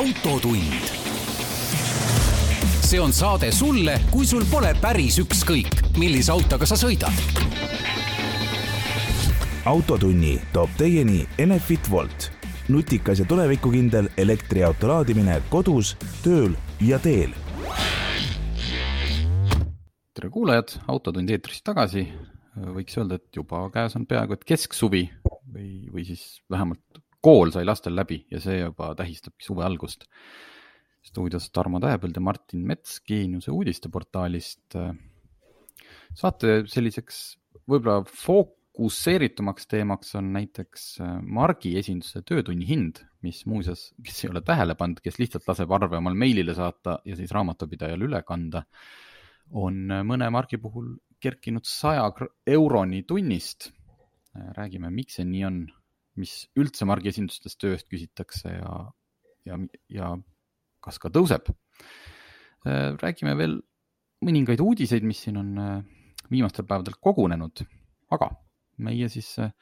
autotund. see on saade sulle, kui sul pole päris ükskõik, millise autoga sa sõidad. autotunni toob teieni Enefit Volt, nutikas ja tulevikukindel elektriauto laadimine kodus, tööl ja teel. tere kuulajad, Autotund eetris tagasi. võiks öelda, et juba käes on peaaegu et kesksuvi või, või siis vähemalt kool sai lastel läbi ja see juba tähistabki suve algust. stuudios Tarmo Tähepõld ja Martin Mets Geeniuse uudisteportaalist. saate selliseks võib-olla fokusseeritumaks teemaks on näiteks Margi esinduse töötunni hind, mis muuseas, kes ei ole tähele pannud, kes lihtsalt laseb arve omal meilile saata ja siis raamatupidajale üle kanda, on mõne margi puhul kerkinud saja euroni tunnist. räägime, miks see nii on mis üldse margiesindustes tööst küsitakse ja, ja, ja kas ka tõuseb. Äh, räägime veel mõningaid uudiseid, mis siin on äh, viimastel päevadel kogunenud, aga meie siis äh,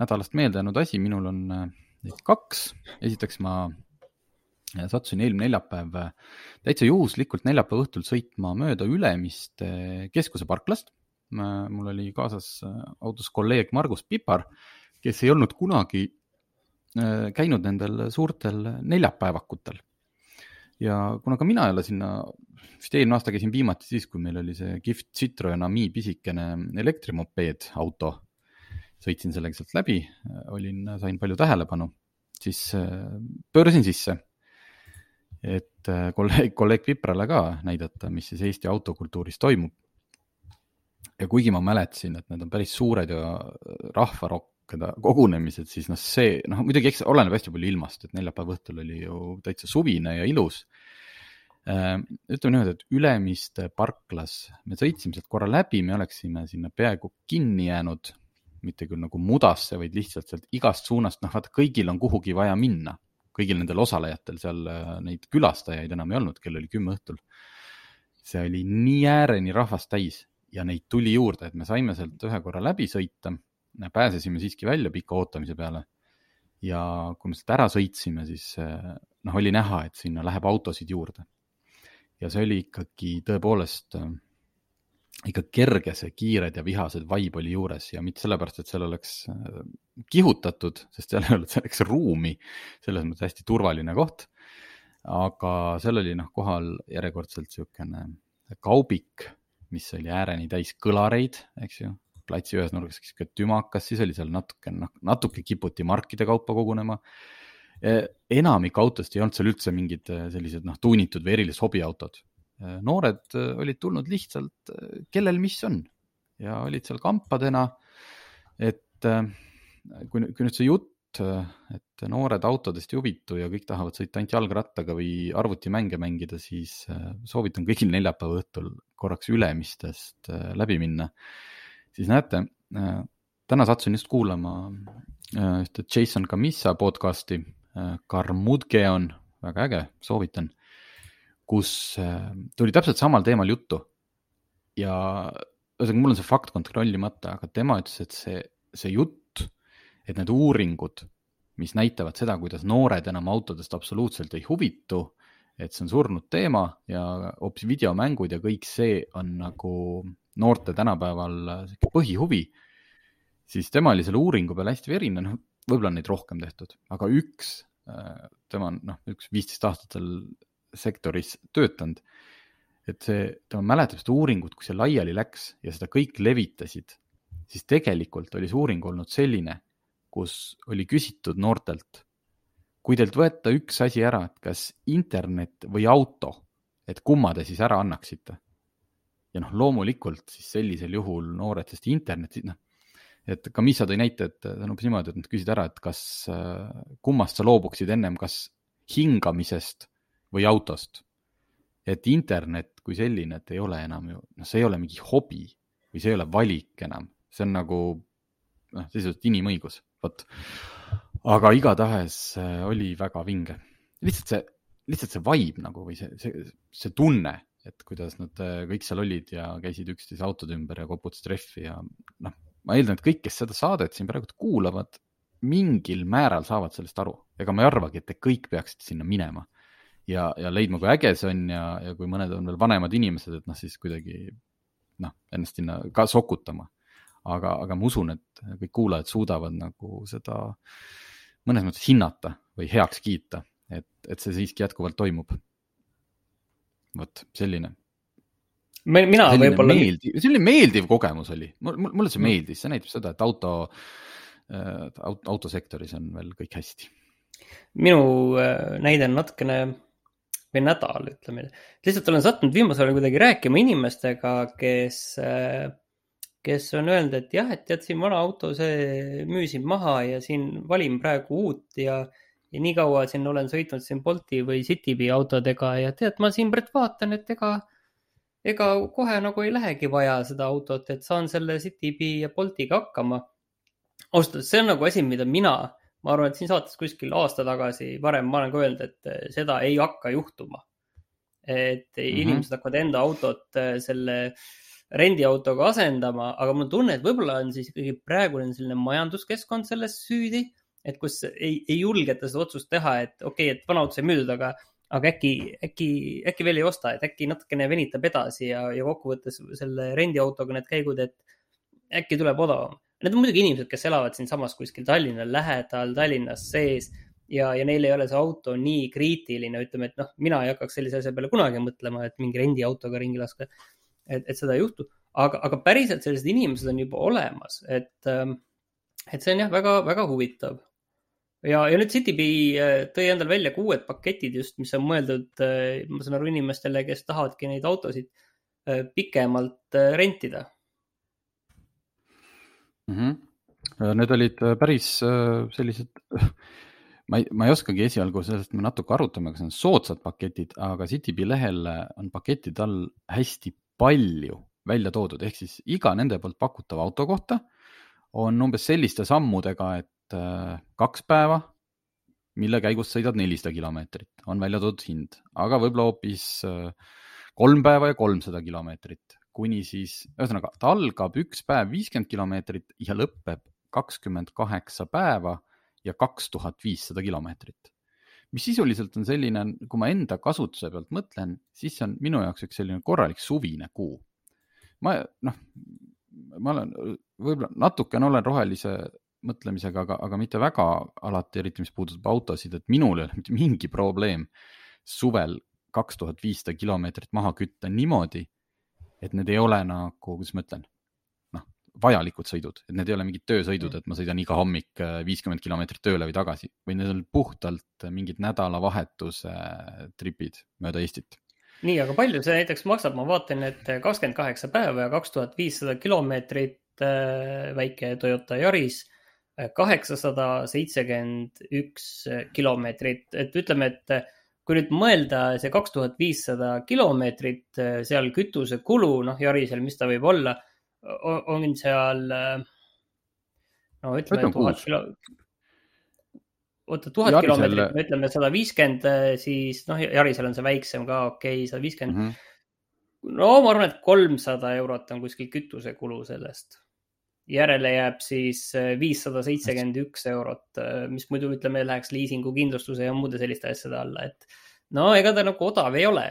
nädalast meelde jäänud asi, minul on neid kaks. esiteks ma sattusin eelmine neljapäev täitsa juhuslikult neljapäeva õhtul sõitma mööda Ülemiste keskuse parklast. mul oli kaasas autos kolleeg Margus Pipar kes ei olnud kunagi äh, käinud nendel suurtel neljapäevakutel. ja kuna ka mina ei ole sinna, vist eelmine aasta käisin viimati siis, kui meil oli see kihvt Citroen Ami pisikene elektrimopeed auto. sõitsin sellega sealt läbi, olin, sain palju tähelepanu, siis äh, pöörasin sisse. et äh, kolleeg, kolleeg Piprale ka näidata, mis siis Eesti autokultuuris toimub. ja kuigi ma mäletasin, et need on päris suured ja rahvarokk kogunemised, siis noh, see noh, muidugi eks oleneb hästi palju ilmast, et neljapäeva õhtul oli ju täitsa suvine ja ilus. Äh, ütleme niimoodi, et Ülemiste parklas me sõitsime sealt korra läbi, me oleksime sinna peaaegu kinni jäänud, mitte küll nagu mudasse, vaid lihtsalt sealt igast suunast, noh vaata, kõigil on kuhugi vaja minna, kõigil nendel osalejatel seal äh, neid külastajaid enam ei olnud, kell oli kümme õhtul. see oli nii ääreni rahvast täis ja neid tuli juurde, et me saime sealt ühe korra läbi sõita pääsesime siiski välja pika ootamise peale. ja kui me sealt ära sõitsime, siis eh, noh, oli näha, et sinna läheb autosid juurde. ja see oli ikkagi tõepoolest äh, ikka kerge, see kiired ja vihased vibe oli juures ja mitte sellepärast, et seal oleks äh, kihutatud, sest seal ei olnud selleks ruumi, selles mõttes hästi turvaline koht. aga seal oli noh, kohal järjekordselt niisugune kaubik, mis oli ääreni täis kõlareid, eks ju, platsi ühes nurgas sihuke tümakas, siis oli seal natuke, noh, natuke kiputi markide kaupa kogunema. E, enamik autost ei olnud seal üldse mingid e, sellised noh, tuunitud või erilised hobiautod. E, noored olid tulnud lihtsalt, kellel mis on ja olid seal kampadena. et kui, kui nüüd see jutt, et noored autodest ei huvitu ja kõik tahavad sõita ainult jalgrattaga või arvutimänge mängida, siis soovitan kõigil neljapäeva õhtul korraks Ülemistest läbi minna siis näete, äh, täna sattusin just kuulama äh, ühte Jason Camissa podcast'i, äh, väga äge, soovitan, kus tuli täpselt samal teemal juttu. ja ühesõnaga, mul on see fakt kontrollimata, aga tema ütles, et see, see jutt, et need uuringud, mis näitavad seda, kuidas noored enam autodest absoluutselt ei huvitu, et see on surnud teema ja hoopis videomängud ja kõik see on nagu noorte tänapäeval sihuke põhihuvi, siis tema oli selle uuringu peale hästi verine, noh, võib-olla on neid rohkem tehtud, aga üks, äh, tema on noh, üks viisteist aastat seal sektoris töötanud. et see, tema mäletab seda uuringut, kui see laiali läks ja seda kõik levitasid, siis tegelikult oli see uuring olnud selline, kus oli küsitud noortelt, kui teilt võtta üks asi ära, et kas internet või auto, et kumma te siis ära annaksite ja noh, loomulikult siis sellisel juhul noored, sest internet, noh, et ka Miisa tõi näite, et ta on umbes niimoodi, et nad küsisid ära, et kas, kummast sa loobuksid ennem, kas hingamisest või autost. et internet kui selline, et ei ole enam ju, noh, see ei ole mingi hobi või see ei ole valik enam, see on nagu noh, sisuliselt inimõigus, vot. aga igatahes äh, oli väga vinge, lihtsalt see, lihtsalt see vibe nagu või see, see, see tunne et kuidas nad äh, kõik seal olid ja käisid üksteise autode ümber ja koputasid rehvi ja noh, ma eeldan, et kõik, kes seda saadet siin praegu kuulavad, mingil määral saavad sellest aru. ega ma ei arvagi, et te kõik peaksite sinna minema. ja, ja leidma, kui äge see on ja, ja kui mõned on veel vanemad inimesed, et noh, siis kuidagi noh, ennast sinna ka sokutama. aga, aga ma usun, et kõik kuulajad suudavad nagu seda mõnes mõttes hinnata või heaks kiita, et, et see siiski jätkuvalt toimub. Vot selline. mina võib-olla. selline meeldiv kogemus oli, mulle see mm. meeldis, see näitab seda, et auto äh,, autosektoris on veel kõik hästi. minu äh, näide on natukene või nädal, ütleme. lihtsalt olen sattunud viimasel ajal kuidagi rääkima inimestega, kes, kes on öelnud, et jah, et tead, siin vana auto, see müüsin maha ja siin valin praegu uut ja, ja nii kaua siin olen sõitnud siin Bolti või Citybee autodega ja tead, ma siin praegu vaatan, et ega, ega kohe nagu ei lähegi vaja seda autot, et saan selle Citybee ja Boltiga hakkama. ausalt öeldes, see on nagu asi, mida mina ma arvan, et siin saates kuskil aasta tagasi, varem ma olen ka öelnud, et eh, seda ei hakka juhtuma. et mm -hmm. inimesed hakkavad enda autot eh, selle rendiautoga asendama, aga mul on tunne, et võib-olla on siis ikkagi praegune selline majanduskeskkond selles süüdi, et kus ei, ei julgeta seda otsust teha, et okei okay,, et vana auto sai müüdud, aga, aga äkki, äkki, äkki veel ei osta, et äkki natukene venitab edasi ja, ja kokkuvõttes selle rendiautoga need käigud, et äkki tuleb odavam Need on muidugi inimesed, kes elavad siinsamas kuskil Tallinna lähedal, Tallinnas sees ja, ja neil ei ole see auto nii kriitiline, ütleme, et noh, mina ei hakkaks sellise asja peale kunagi mõtlema, et mingi rendiautoga ringi laska. et, et seda ei juhtu, aga, aga päriselt sellised inimesed on juba olemas, et, ähm, et see on jah, väga, väga huvitav. Ja, ja nüüd Citybee äh, tõi endal välja uued paketid just, mis on mõeldud, äh, ma saan aru, inimestele, kes tahavadki neid autosid äh, pikemalt rentida mm. -hmm. Need olid päris sellised, ma ei, ma ei oskagi esialgu sellest me natuke arutame, kas need on soodsad paketid, aga Citybee lehel on pakettide all hästi palju välja toodud, ehk siis iga nende poolt pakutava auto kohta on umbes selliste sammudega, et kaks päeva, mille käigus sõidad nelisada kilomeetrit, on välja toodud hind, aga võib-olla hoopis kolm päeva ja kolmsada kilomeetrit kuni siis, ühesõnaga ta algab üks päev viiskümmend kilomeetrit ja lõpeb kakskümmend kaheksa päeva ja kaks tuhat viissada kilomeetrit. mis sisuliselt on selline, kui ma enda kasutuse pealt mõtlen, siis see on minu jaoks üks selline korralik suvine kuu. ma noh, ma olen võib-olla natukene olen rohelise mõtlemisega, aga, aga mitte väga alati, eriti mis puudutab autosid, et minul ei ole mitte mingi probleem suvel kaks tuhat viissada kilomeetrit maha kütta niimoodi, et need ei ole nagu, kuidas ma ütlen, noh, vajalikud sõidud, et need ei ole mingid töösõidud, mm. et ma sõidan iga hommik äh, viiskümmend kilomeetrit tööle või tagasi, vaid need on puhtalt mingid nädalavahetuse tripid mööda Eestit. nii, aga palju see näiteks maksab, ma vaatan, et kakskümmend kaheksa päeva ja kaks tuhat viissada kilomeetrit äh, väike Toyota Yaris äh, kaheksasada seitsekümmend üks kilomeetrit, et ütleme, et kui nüüd mõelda see kaks tuhat viissada kilomeetrit, äh, seal kütusekulu, noh, Yarisel, mis ta võib olla, on seal äh, no ütleme tuhat kilo, oota, tuhat kilomeetrit, me ütleme sada viiskümmend, äh, siis noh, Yarisel on see väiksem ka, okei okay,, sada viiskümmend. Mhm. no ma arvan, et kolmsada eurot on kuskil kütusekulu sellest järele jääb siis viissada seitsekümmend üks eurot, mis muidu ütleme, läheks liisingu, kindlustuse ja muude selliste asjade alla, et no ega ta nagu odav ei ole.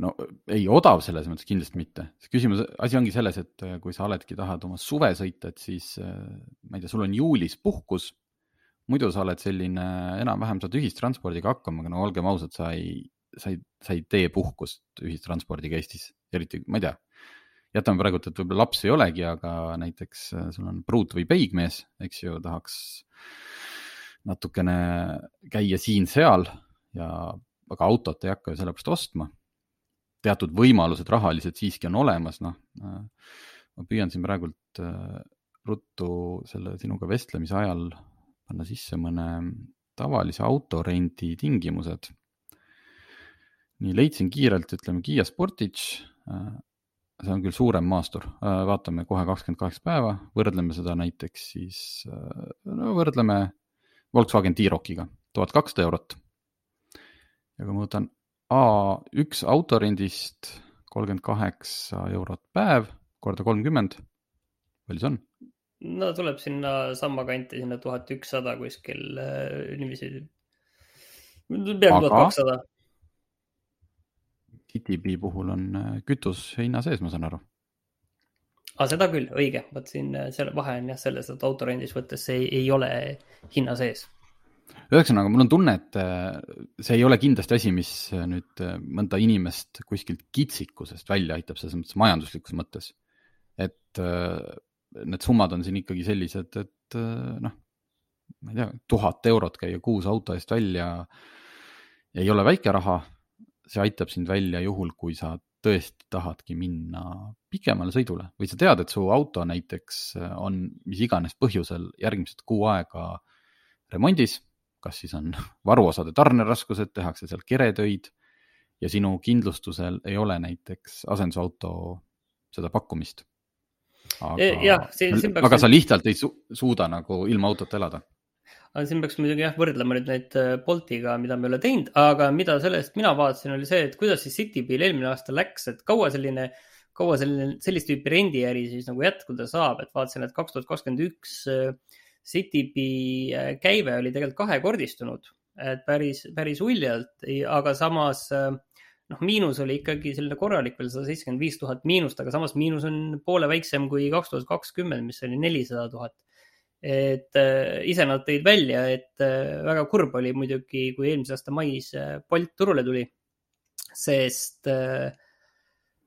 no ei, odav selles mõttes kindlasti mitte. küsimus, asi ongi selles, et äh, kui sa oledki, tahad oma suve sõita, et siis äh, ma ei tea, sul on juulis puhkus. muidu sa oled selline enam-vähem saad ühistranspordiga hakkama, aga no olgem ausad, sa ei, sa ei, sa ei tee puhkust ühistranspordiga Eestis, eriti ma ei tea jätame praegu, et võib-olla lapsi ei olegi, aga näiteks äh, sul on pruut või peigmees, eks ju, tahaks natukene käia siin-seal ja, aga autot ei hakka ju sellepärast ostma. teatud võimalused rahalised siiski on olemas, noh. Äh, ma püüan siin praegult äh, ruttu selle sinuga vestlemise ajal panna sisse mõne tavalise autorendi tingimused. nii leidsin kiirelt, ütleme Kiia Sportage see on küll suurem maastur, äh, vaatame kohe kakskümmend kaheksa päeva, võrdleme seda näiteks siis, äh, no võrdleme Volkswagen T-Rockiga, tuhat kakssada eurot. ja kui ma võtan A1 autorendist kolmkümmend kaheksa eurot päev korda kolmkümmend, palju see on? no tuleb sinna samma kanti, sinna tuhat ükssada kuskil äh, niiviisi peaaegu tuhat kakssada. GTB puhul on äh, kütus hinna sees, ma saan aru. aa, seda küll, õige, vot siin äh, selle vahe on jah selles, et autorendis võttes see ei, ei ole hinna sees ühesõnaga, mul on tunne, et äh, see ei ole kindlasti asi, mis nüüd mõnda inimest kuskilt kitsikusest välja aitab, selles mõttes majanduslikus mõttes. et need summad on siin ikkagi sellised, et noh, ma ei tea, tuhat eurot käia kuus auto eest välja ei ole väike raha. See aitab sind välja juhul, kui sa tõesti tahadki minna pikemale sõidule. Või sa tead, et su auto näiteks on mis iganes põhjusel järgmised kuu aega remondis, kas siis on varuosade tarneraskused, tehakse seal keretöid. Ja sinu kindlustusel ei ole näiteks asendusauto seda pakkumist. aga, ja, see, see aga sa lihtsalt ei su suuda nagu ilma autota elada aga siin peaks muidugi jah, võrdlema nüüd neid äh, Boltiga, mida me ei ole teinud, aga mida sellest mina vaatasin, oli see, et kuidas siis Citybil eelmine aasta läks, et kaua selline, kaua selline, sellist tüüpi rendiäri siis nagu jätkuda saab, et vaatasin, et kaks tuhat kakskümmend üks äh, Citybi äh, käive oli tegelikult kahekordistunud, et päris, päris uljalt, aga samas noh, miinus oli ikkagi selline korralik veel sada seitsekümmend viis tuhat miinust, aga samas miinus on poole väiksem kui kaks tuhat kakskümmend, mis oli nelisada tuhat et äh, ise nad tõid välja, et äh, väga kurb oli muidugi, kui eelmise aasta mais äh, Bolt turule tuli, sest äh,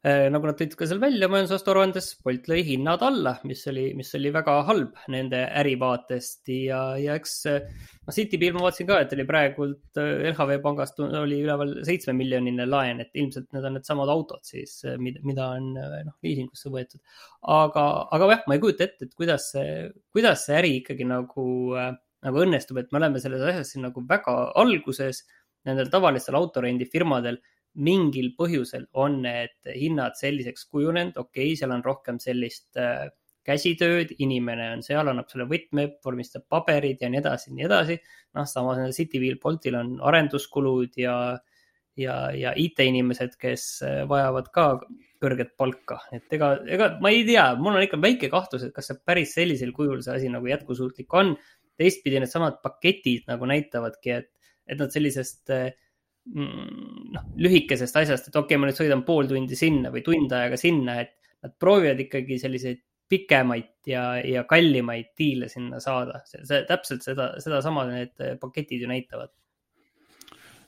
nagu nad tõid ka seal välja majandusaasta aruandes, Bolt lõi hinnad alla, mis oli, mis oli väga halb nende ärivaatest ja, ja eks noh, Citybil ma vaatasin ka, et oli praegult äh, LHV pangast oli üleval seitsme miljonine laen, et ilmselt need on needsamad autod siis, mida on noh, liisingusse võetud. aga, aga jah, ma ei kujuta ette, et kuidas see, kuidas see äri ikkagi nagu, nagu õnnestub, et me oleme selles asjas siin nagu väga alguses nendel tavalistel autorendifirmadel mingil põhjusel on need hinnad selliseks kujunenud, okei okay,, seal on rohkem sellist äh, käsitööd, inimene on seal, annab selle võtme, vormistab paberid ja nii edasi, nii edasi. noh, samas Citywheel Boltil on arenduskulud ja, ja, ja IT-inimesed, kes äh, vajavad ka kõrget palka, et ega, ega ma ei tea, mul on ikka väike kahtlus, et kas see päris sellisel kujul see asi nagu jätkusuutlik on. teistpidi needsamad paketid nagu näitavadki, et, et nad sellisest äh, noh, lühikesest asjast, et okei okay,, ma nüüd sõidan pool tundi sinna või tund aega sinna, et nad proovivad ikkagi selliseid pikemaid ja, ja kallimaid diile sinna saada. see täpselt seda, sedasama need paketid ju näitavad.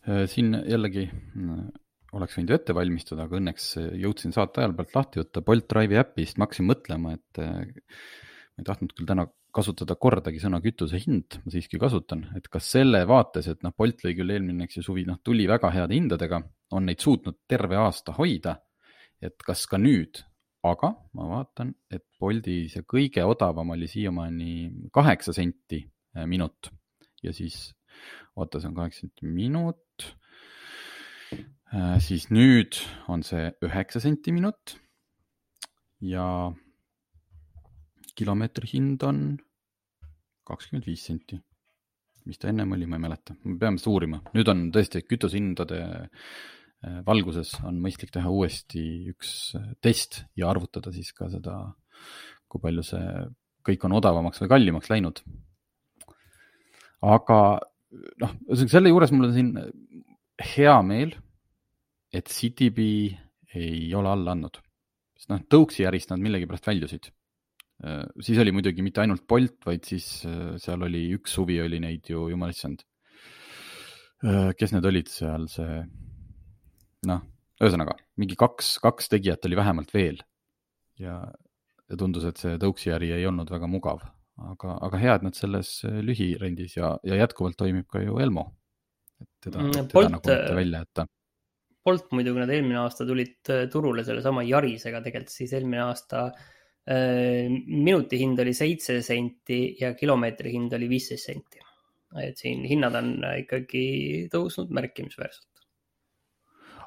Äh, siin jällegi mm, oleks võinud ju ette valmistada, aga õnneks jõudsin saate ajal pealt lahti võtta Bolt Drive'i äpist, ma hakkasin mõtlema, et äh, ma ei tahtnud küll täna kasutada kordagi sõna kütuse hind, ma siiski kasutan, et kas selle vaates, et noh, Bolt lõi küll eelmine, eks ju, suvi, noh, tuli väga heade hindadega, on neid suutnud terve aasta hoida. et kas ka nüüd, aga ma vaatan, et Bolti see kõige odavam oli siiamaani kaheksa senti eh, minut ja siis, oota, see on kaheksa senti minut. Eh, siis nüüd on see üheksa senti minut ja kilomeetri hind on kakskümmend viis senti. mis ta ennem oli, ma ei mäleta, me peame seda uurima, nüüd on tõesti kütusehindade äh, valguses on mõistlik teha uuesti üks äh, test ja arvutada siis ka seda, kui palju see kõik on odavamaks või kallimaks läinud. aga noh, selle juures mul on siin hea meel, et Citybee ei ole alla andnud, sest noh, tõuksi ärist nad millegipärast väljusid siis oli muidugi mitte ainult Bolt, vaid siis äh, seal oli üks suvi oli neid ju, jumal issand. Äh, kes need olid seal, see noh, ühesõnaga mingi kaks, kaks tegijat oli vähemalt veel. ja, ja tundus, et see tõuksi äri ei olnud väga mugav, aga, aga hea, et nad selles lühirendis ja, ja jätkuvalt toimib ka ju Elmo. et teda, mm, teda Bolt, nagu mitte välja jätta. Bolt muidugi nad eelmine aasta tulid turule sellesama Yarisega tegelikult siis eelmine aasta äh, Äh, minuti hind oli seitse senti ja kilomeetri hind oli viisteist senti. et siin hinnad on ikkagi tõusnud märkimisväärselt.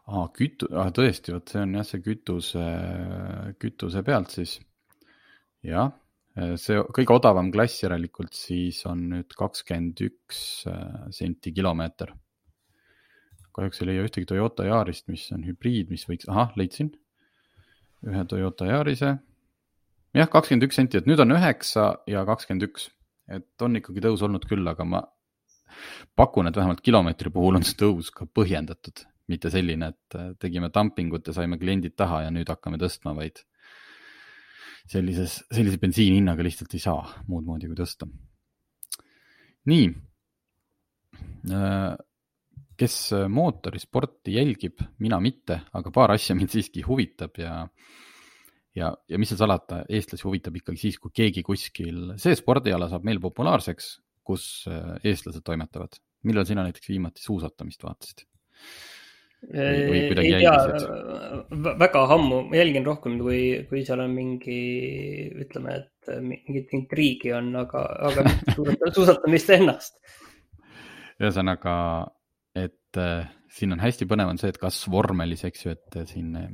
aa, kütu-, ah tõesti, vot see on jah, see kütuse, kütuse pealt siis. jah, see kõige odavam klass järelikult siis on nüüd kakskümmend üks äh, senti kilomeeter. kahjuks ei leia ühtegi Toyota Yarist, mis on hübriid, mis võiks, ahah, leidsin. ühe Toyota Yarise jah, kakskümmend üks senti, et nüüd on üheksa ja kakskümmend üks, et on ikkagi tõus olnud küll, aga ma pakun, et vähemalt kilomeetri puhul on see tõus ka põhjendatud, mitte selline, et äh, tegime dumpingut ja saime kliendid taha ja nüüd hakkame tõstma, vaid sellises, sellise bensiini hinnaga lihtsalt ei saa muud moodi kui tõsta. nii. Äh, kes mootorisporti jälgib, mina mitte, aga paar asja mind siiski huvitab ja ja, ja mis seal salata, eestlasi huvitab ikkagi siis, kui keegi kuskil, see spordiala saab meil populaarseks, kus äh, eestlased toimetavad. millal sina näiteks viimati suusatamist vaatasid? või kuidagi jälgisid? väga ammu, ma jälgin rohkem, kui, kui seal on mingi, ütleme, et mingit intriigi on, aga, aga suusatamist ennast. ühesõnaga, et äh, siin on hästi põnev on see, et kas vormelis, eks ju, et siin äh,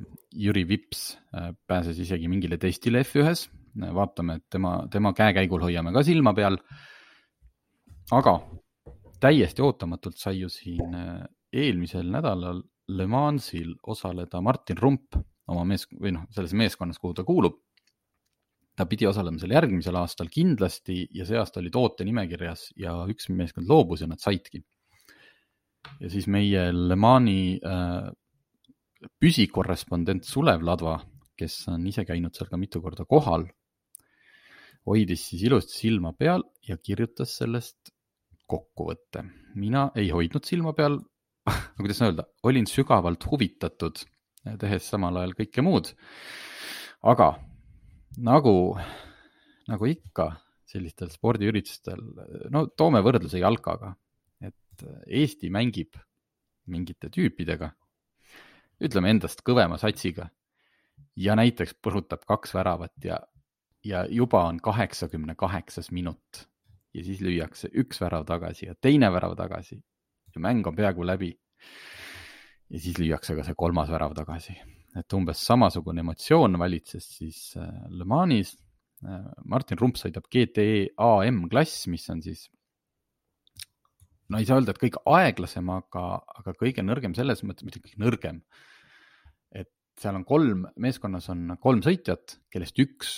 Jüri Vips äh, pääses isegi mingile testile F1-s. vaatame, et tema, tema käekäigul hoiame ka silma peal. aga täiesti ootamatult sai ju siin eelmisel nädalal Le Mansil osaleda Martin Rump oma mees või noh, selles meeskonnas, kuhu ta kuulub. ta pidi osalema seal järgmisel aastal kindlasti ja see aasta oli toote nimekirjas ja üks meeskond loobus ja nad saidki. Ja siis meie Le Mani äh, püsikorrespondent Sulev Ladva, kes on ise käinud seal ka mitu korda kohal, hoidis siis ilusti silma peal ja kirjutas sellest kokkuvõtte. mina ei hoidnud silma peal, kuidas öelda, olin sügavalt huvitatud, tehes samal ajal kõike muud. aga nagu, nagu ikka sellistel spordiüritustel, no toome võrdluse jalkaga, et Eesti mängib mingite tüüpidega, ütleme endast kõvema satsiga ja näiteks põrutab kaks väravat ja, ja juba on kaheksakümne kaheksas minut ja siis lüüakse üks värav tagasi ja teine värav tagasi ja mäng on peaaegu läbi. ja siis lüüakse ka see kolmas värav tagasi, et umbes samasugune emotsioon valitses siis äh, Le Manis. Äh, Martin Rump sõidab GTE AM klass, mis on siis no ei saa öelda, et kõige aeglasem, aga, aga kõige nõrgem selles mõttes, mitte kõige nõrgem. et seal on kolm, meeskonnas on kolm sõitjat, kellest üks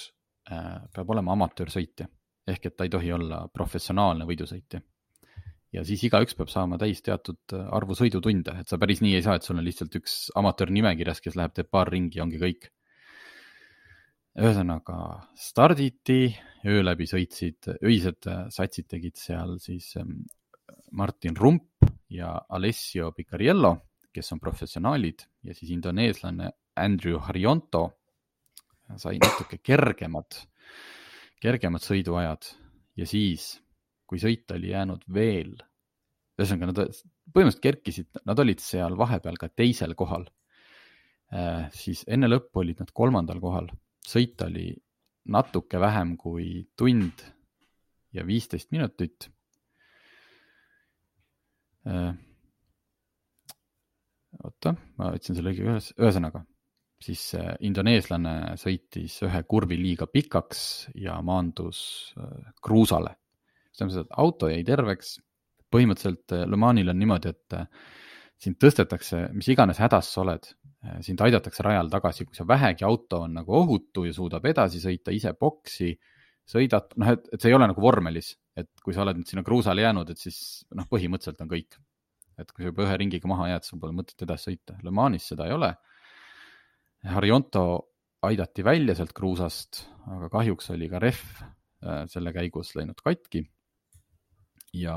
äh, peab olema amatöörsõitja ehk et ta ei tohi olla professionaalne võidusõitja ja siis igaüks peab saama täis teatud arvu sõidutunde, et sa päris nii ei saa, et sul on lihtsalt üks amatöör nimekirjas, kes läheb, teeb paar ringi ja ongi kõik. ühesõnaga starditi, öö läbi sõitsid, öised satsid tegid seal siis ähm, Martin Rump ja Alessio Picariello, kes on professionaalid ja siis indoneeslane Andrew Harionto sai natuke kergemad, kergemad sõiduajad ja siis kui sõit oli jäänud veel, ühesõnaga nad põhimõtteliselt kerkisid, nad olid seal vahepeal ka teisel kohal äh,. siis enne lõppu olid nad kolmandal kohal, sõit oli natuke vähem kui tund ja viisteist minutit. Oota, ma võtsin selle õige üles, ühesõnaga siis äh, indoneeslane sõitis ühe kurvi liiga pikaks ja maandus äh, kruusale selles mõttes, et auto jäi terveks. põhimõtteliselt äh, Le Manil on niimoodi, et äh, sind tõstetakse, mis iganes hädas sa oled, äh, sind aidatakse rajal tagasi, kui see vähegi auto on nagu ohutu ja suudab edasi sõita ise boksi, sõidad, noh, et, et see ei ole nagu vormelis, et kui sa oled nüüd sinna kruusale jäänud, et siis noh, põhimõtteliselt on kõik. et kui sa juba ühe ringiga maha jääd, sul pole mõtet edasi sõita. Le Manis seda ei ole. Harionto aidati välja sealt kruusast, aga kahjuks oli ka rehv selle käigus läinud katki ja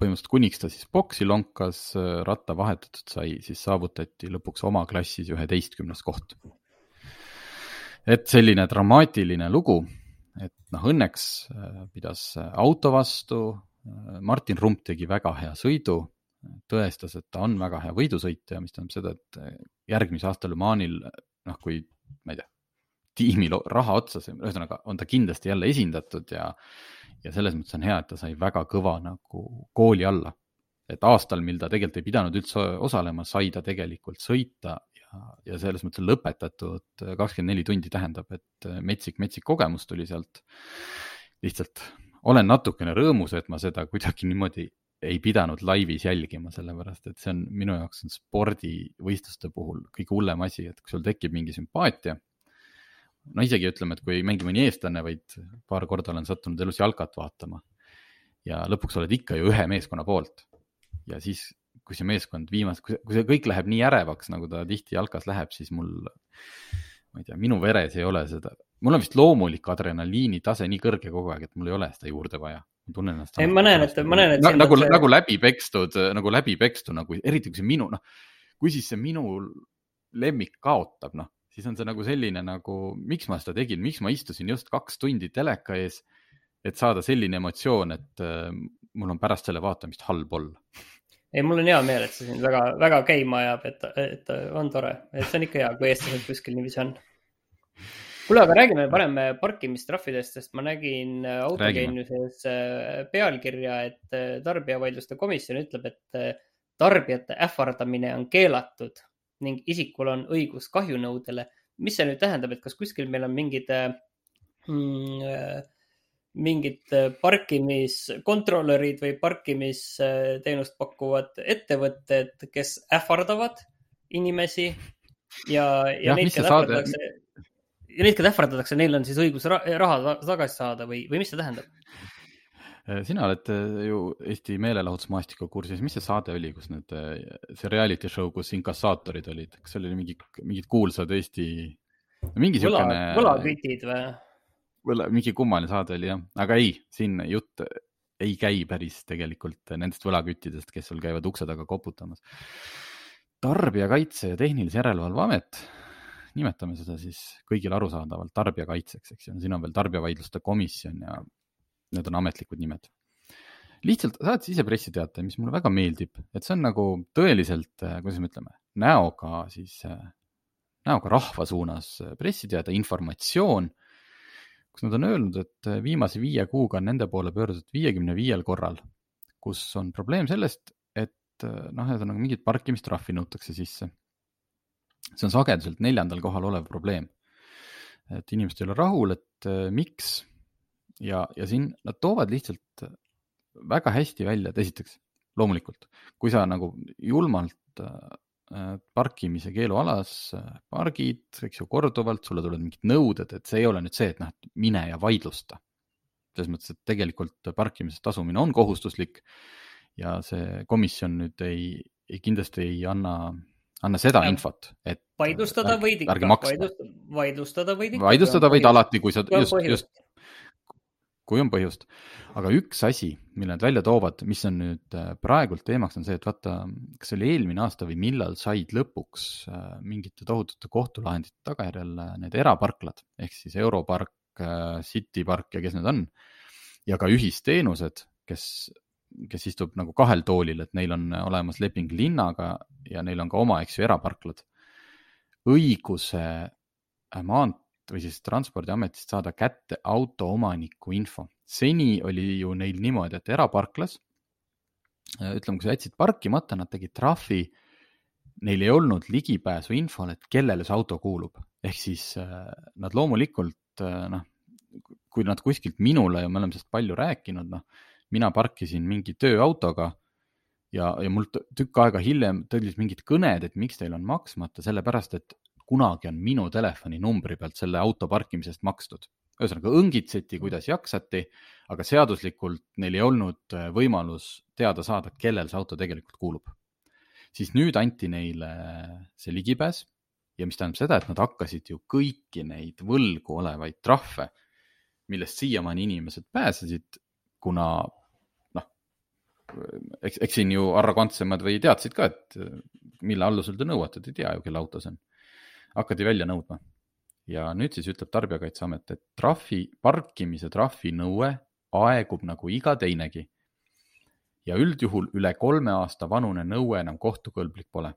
põhimõtteliselt kuniks ta siis boksi lonkas, ratta vahetatud sai, siis saavutati lõpuks oma klassis üheteistkümnes koht. et selline dramaatiline lugu, et noh, õnneks äh, pidas auto vastu. Äh, Martin Rump tegi väga hea sõidu, tõestas, et ta on väga hea võidusõitja, mis tähendab seda, et äh, järgmise aasta Le Manil, noh, kui ma ei tea, tiimil raha otsas, ühesõnaga on ta kindlasti jälle esindatud ja ja selles mõttes on hea, et ta sai väga kõva nagu kooli alla. et aastal, mil ta tegelikult ei pidanud üldse osalema, sai ta tegelikult sõita ja, selles mõttes lõpetatud kakskümmend neli tundi tähendab, et metsik, metsik kogemus tuli sealt. lihtsalt olen natukene rõõmus, et ma seda kuidagi niimoodi ei pidanud laivis jälgima, sellepärast et see on minu jaoks on spordivõistluste puhul kõige hullem asi, et kui sul tekib mingi sümpaatia no isegi ütleme, et kui ei mängi mõni eestlane, vaid paar korda olen sattunud elus jalkat vaatama. ja lõpuks oled ikka ju ühe meeskonna poolt. ja siis, kui see meeskond viimast, kui see kõik läheb nii ärevaks, nagu ta tihti jalkas läheb, siis mul, ma ei tea, minu veres ei ole seda, mul on vist loomulik adrenaliini tase nii kõrge kogu aeg, et mul ei ole seda juurde vaja. ma tunnen ennast. ei, ma näen, et, ma näen, et. nagu, see... nagu läbi pekstud, nagu läbi pekstud nagu, eriti kui see minu, noh, kui siis see minu lemmik kaotab, noh, siis on see nagu selline nagu, miks ma seda tegin, miks ma istusin just kaks tundi teleka ees, et saada selline emotsioon, et äh, mul on pärast selle vaatamist halb olla. Ei, mul on hea meel, et see sind väga, väga käima ajab, et, et on tore, et see on ikka hea, kui eestlased kuskil niiviisi on. kuule, aga räägime parem parkimistrahvidest, sest ma nägin autogeeniuses äh, pealkirja, et äh, tarbijavaidluste komisjon ütleb, et äh, tarbijate ähvardamine on keelatud ning isikul on õigus kahjunõudele. mis see nüüd tähendab, et kas kuskil meil on mingid mm, äh, mingid parkimiskontrolörid või parkimisteenust pakkuvad ettevõtted, kes ähvardavad inimesi ja, ja, ja neid, keda ähvardatakse, ja neid, keda ähvardatakse, neil on siis õigus raha tagasi saada või, või mis see tähendab? Äh, sina oled äh, ju Eesti meelelahutusmaastikuga kursis, mis see saade oli, kus need, äh, see reality show, kus inkassaatorid olid, kas seal oli mingi, mingid kuulsad Eesti, mingi siukene. võlakütid või? Võla, mingi kummaline saade oli jah, aga ei, siin jutt ei käi päris tegelikult nendest võlaküttidest, kes sul käivad ukse taga koputamas. tarbijakaitse ja Tehnilise Järelevalve Amet, nimetame seda siis kõigile arusaadavalt tarbijakaitseks, eks ju, siin on veel tarbijavaidluste komisjon ja need on ametlikud nimed. lihtsalt saatis ise pressiteate, mis mulle väga meeldib, et see on nagu tõeliselt, äh, kuidas me ütleme, näoga siis, äh, näoga rahva suunas pressiteade, informatsioon, kus nad on öelnud, et viimase viie kuuga on nende poole pöördutud viiekümne viiel korral, kus on probleem sellest, et äh, noh, ühesõnaga mingit parkimistrahvi nõutakse sisse. see on sageduselt neljandal kohal olev probleem. et inimesed ei ole rahul, et miks ja, ja siin nad toovad lihtsalt väga hästi välja, et esiteks loomulikult, kui sa nagu julmalt äh, parkimise keelualas äh, pargid, eks ju, korduvalt, sulle tulevad mingid nõuded, et see ei ole nüüd see, et noh, mine ja vaidlusta. selles mõttes, et tegelikult parkimisest tasumine on kohustuslik ja see komisjon nüüd ei, ei kindlasti ei anna, anna seda ja. infot, et. vaidlustada võid ikka, vaidlustada võid ikka. vaidlustada võid alati, kui sa just, just kui on põhjust. aga üks asi, mille nad välja toovad, mis on nüüd äh, praegult teemaks, on see, et vaata, kas see oli eelmine aasta või millal said lõpuks äh, mingite tohutute kohtulahendite tagajärjel äh, need eraparklad ehk siis Europark, Citypark ja kes need on ja ka ühisteenused, kes, kes istub nagu kahel toolil, et neil on olemas leping linnaga ja neil on ka oma, eks ju, eraparklad. õiguse maant-, või siis Transpordiametist saada kätte auto omaniku info. seni oli ju neil niimoodi, et eraparklas, äh, ütleme, kui sa jätsid parkimata, nad tegid trahvi, neil ei olnud ligipääsu infole, et kellele see auto kuulub. ehk siis äh, nad loomulikult äh, noh, kui nad kuskilt minule ja me oleme sellest palju rääkinud, noh, mina parkisin mingi tööautoga ja, ja mul tükk aega hiljem tulid mingid kõned, et miks teil on maksmata, sellepärast et kunagi on minu telefoninumbri pealt selle auto parkimisest makstud. ühesõnaga õngitseti, kuidas jaksati, aga seaduslikult neil ei olnud äh, võimalus teada saada, kellel see auto tegelikult kuulub. siis nüüd anti neile see ligipääs ja mis tähendab seda, et nad hakkasid ju kõiki neid võlgu olevaid trahve, millest siiamaani inimesed pääsesid, kuna noh, eks, eks siin ju arrogantsemad või teadsid ka, et mille alusel te nõuate, te ei tea ju, kelle auto see on hakati välja nõudma. ja nüüd siis ütleb Tarbijakaitseamet, et trahvi, parkimise trahvi nõue aegub nagu iga teinegi. ja üldjuhul üle kolme aasta vanune nõue enam kohtukõlblik pole.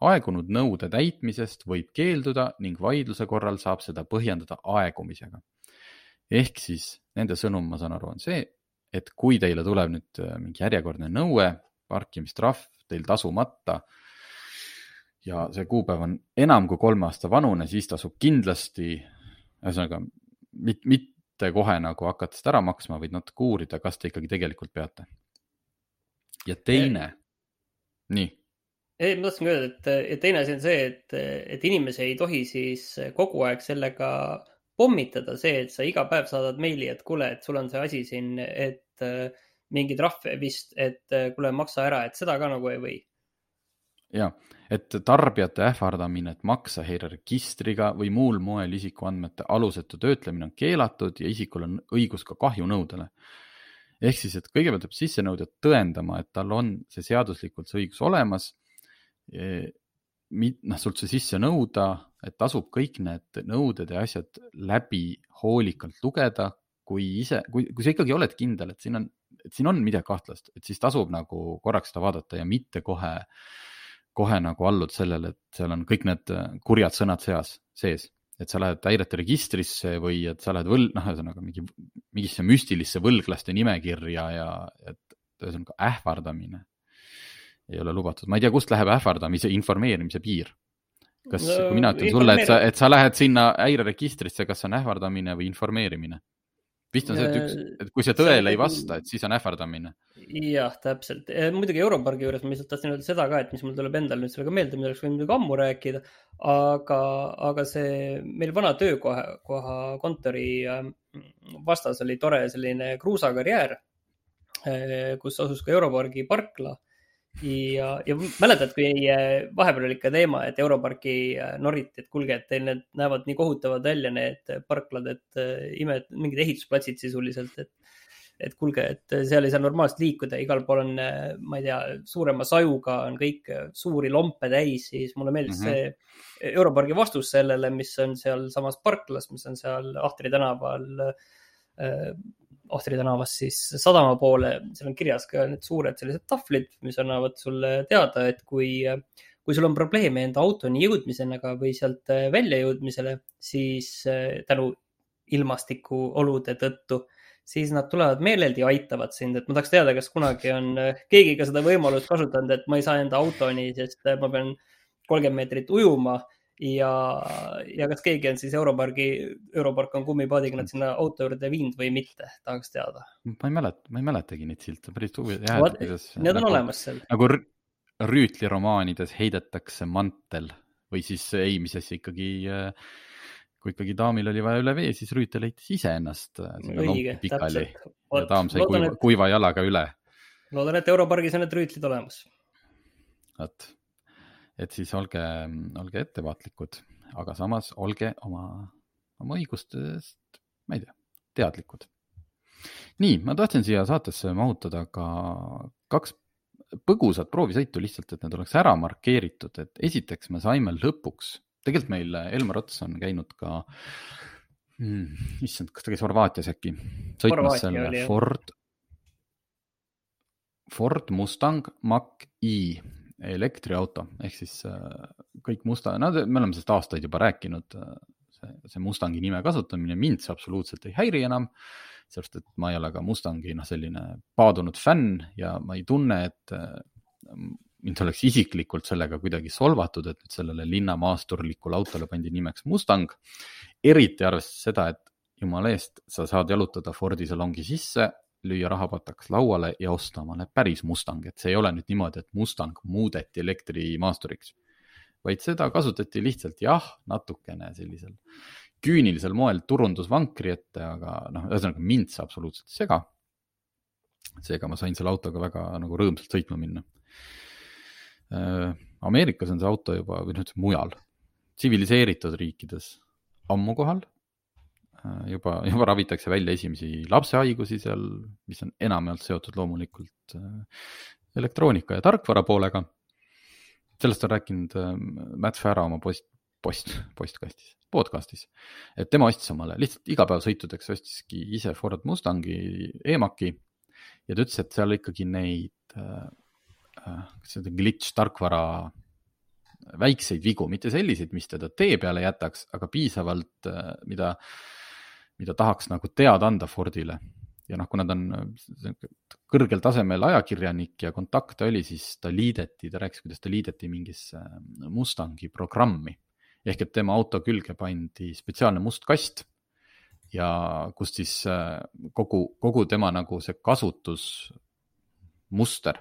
aegunud nõude täitmisest võib keelduda ning vaidluse korral saab seda põhjendada aegumisega. ehk siis nende sõnum, ma saan aru, on see, et kui teile tuleb nüüd äh, mingi järjekordne nõue, parkimistrahv teil tasumata ja see kuupäev on enam kui kolme aasta vanune, siis tasub kindlasti, ühesõnaga mit, mitte kohe nagu hakata seda ära maksma, vaid natuke uurida, kas te ikkagi tegelikult peate. ja teine, nii. ei, ma tahtsingi öelda, et, et teine asi on see, et, et inimesi ei tohi siis kogu aeg sellega pommitada, see, et sa iga päev saadad meili, et kuule, et sul on see asi siin, et mingi trahve vist, et kuule, maksa ära, et seda ka nagu ei või. Ja, et tarbijate ähvardamine, et maksehäireregistriga või muul moel isikuandmete alusetu töötlemine on keelatud ja isikul on õigus ka kahjunõudele. ehk siis, et kõigepealt peab sissenõudja tõendama, et tal on see seaduslikult see õigus olemas noh, sult see sisse nõuda, et tasub kõik need nõuded ja asjad läbi hoolikalt lugeda, kui ise, kui, kui sa ikkagi oled kindel, et siin on, et siin on midagi kahtlast, et siis tasub nagu korraks seda vaadata ja mitte kohe, kohe nagu allud sellele, et seal on kõik need kurjad sõnad seas, sees. et sa lähed häirete registrisse või et sa lähed võl-, noh, ühesõnaga mingi, mingisse müstilisse võlglaste nimekirja ja et ühesõnaga ähvardamine ei ole lubatud, ma ei tea, kust läheb ähvardamise, informeerimise piir. kas no,, kui mina ütlen sulle, et sa, et sa lähed sinna häireregistrisse, kas see on ähvardamine või informeerimine? Vist on see, et üks, et kui see tõele ei vasta, et siis on ähvardamine. jah, täpselt. muidugi Europargi juures ma lihtsalt tahtsin öelda seda ka, et mis mul tuleb endal nüüd sellega meelde, mida oleks võinud muidugi ammu rääkida. aga, aga see meil vana töökoha, koha kontori ähm, vastas oli tore selline kruusakarjäär, äh, kus asus ka Europargi parkla ja, ja mäletad, kui äh, vahepeal oli ikka teema, et Europarki äh, noriti, et kuulge, et teil need näevad nii kohutavad välja, need parklad, et äh, ime, mingid ehitusplatsid sisuliselt, et et kuulge, et seal ei saa normaalselt liikuda, igal pool on, ma ei tea, suurema sajuga on kõik suuri lompe täis, siis mulle meeldis mm -hmm. see Europargi vastus sellele, mis on sealsamas parklas, mis on seal Ahtri tänaval Ohtri tänavast siis sadama poole, seal on kirjas ka need suured sellised tahvlid, mis annavad sulle teada, et kui, kui sul on probleeme enda autoni jõudmisega või sealt väljajõudmisele, siis eh, tänu ilmastikuolude tõttu, siis nad tulevad meeleldi ja aitavad sind, et ma tahaks teada, kas kunagi on eh, keegi ka seda võimalust kasutanud, et ma ei saa enda autoni, sest ma pean kolmkümmend meetrit ujuma ja, ja kas keegi on siis Europargi, Europark on kummipaadiga nad sinna auto juurde viinud või mitte, tahaks teada. ma ei mäleta, ma ei mäletagi neid silte, päris huvitav. Need on nagu, olemas seal. nagu Rüütli romaanides heidetakse mantel või siis ei, mis asja ikkagi, kui ikkagi daamil oli vaja üle vee, siis Rüütel heitis iseennast õige, täpselt. ja daam sai kuiva, et... kuiva jalaga üle. loodan, et Europargis on need rüütlid olemas. vot et siis olge, olge ettevaatlikud, aga samas olge oma, oma õigustest, ma ei tea, teadlikud. nii, ma tahtsin siia saatesse mahutada ka kaks põgusat proovisõitu lihtsalt, et need oleks ära markeeritud, et esiteks me saime lõpuks, tegelikult meil Elmar Ots on käinud ka hmm,, issand, kas ta käis Horvaatias äkki, sõitmas selle Ford, Ford Mustang Mach-E elektriauto ehk siis äh, kõik musta, no me oleme sellest aastaid juba rääkinud, äh, see, see Mustangi nime kasutamine mind see absoluutselt ei häiri enam. sellepärast, et ma ei ole ka Mustangi noh, selline paadunud fänn ja ma ei tunne, et äh, mind oleks isiklikult sellega kuidagi solvatud, et sellele linnamaasturlikule autole pandi nimeks Mustang. eriti arvestades seda, et jumala eest, sa saad jalutada Fordi salongi sisse lüüa rahapatakas lauale ja osta omale päris Mustang, et see ei ole nüüd niimoodi, et Mustang muudeti elektrimaasturiks. vaid seda kasutati lihtsalt jah, natukene sellisel küünilisel moel turundusvankri ette, aga noh, ühesõnaga mind see absoluutselt ei sega. seega ma sain selle autoga väga nagu rõõmsalt sõitma minna. Äh, Ameerikas on see auto juba, või noh, mujal, tsiviliseeritud riikides ammu kohal juba, juba ravitakse välja esimesi lapsehaigusi seal, mis on enamjaolt seotud loomulikult äh, elektroonika ja tarkvara poolega. sellest on rääkinud äh, Matt Farah oma post, post, postkastis, podcast'is, et tema ostis omale lihtsalt igapäevasõitudeks ostiski ise Ford Mustangi e-Maci ja ta ütles, et seal ikkagi neid äh,, kas see glitch tarkvara väikseid vigu, mitte selliseid, mis teda tee peale jätaks, aga piisavalt, mida äh, mida tahaks nagu teada anda Fordile. ja noh, kuna ta on kõrgel tasemel ajakirjanik ja kontakte oli, siis ta liideti, ta rääkis, kuidas ta liideti mingisse Mustangi programmi. ehk et tema auto külge pandi spetsiaalne must kast ja kust siis äh, kogu, kogu tema nagu see kasutusmuster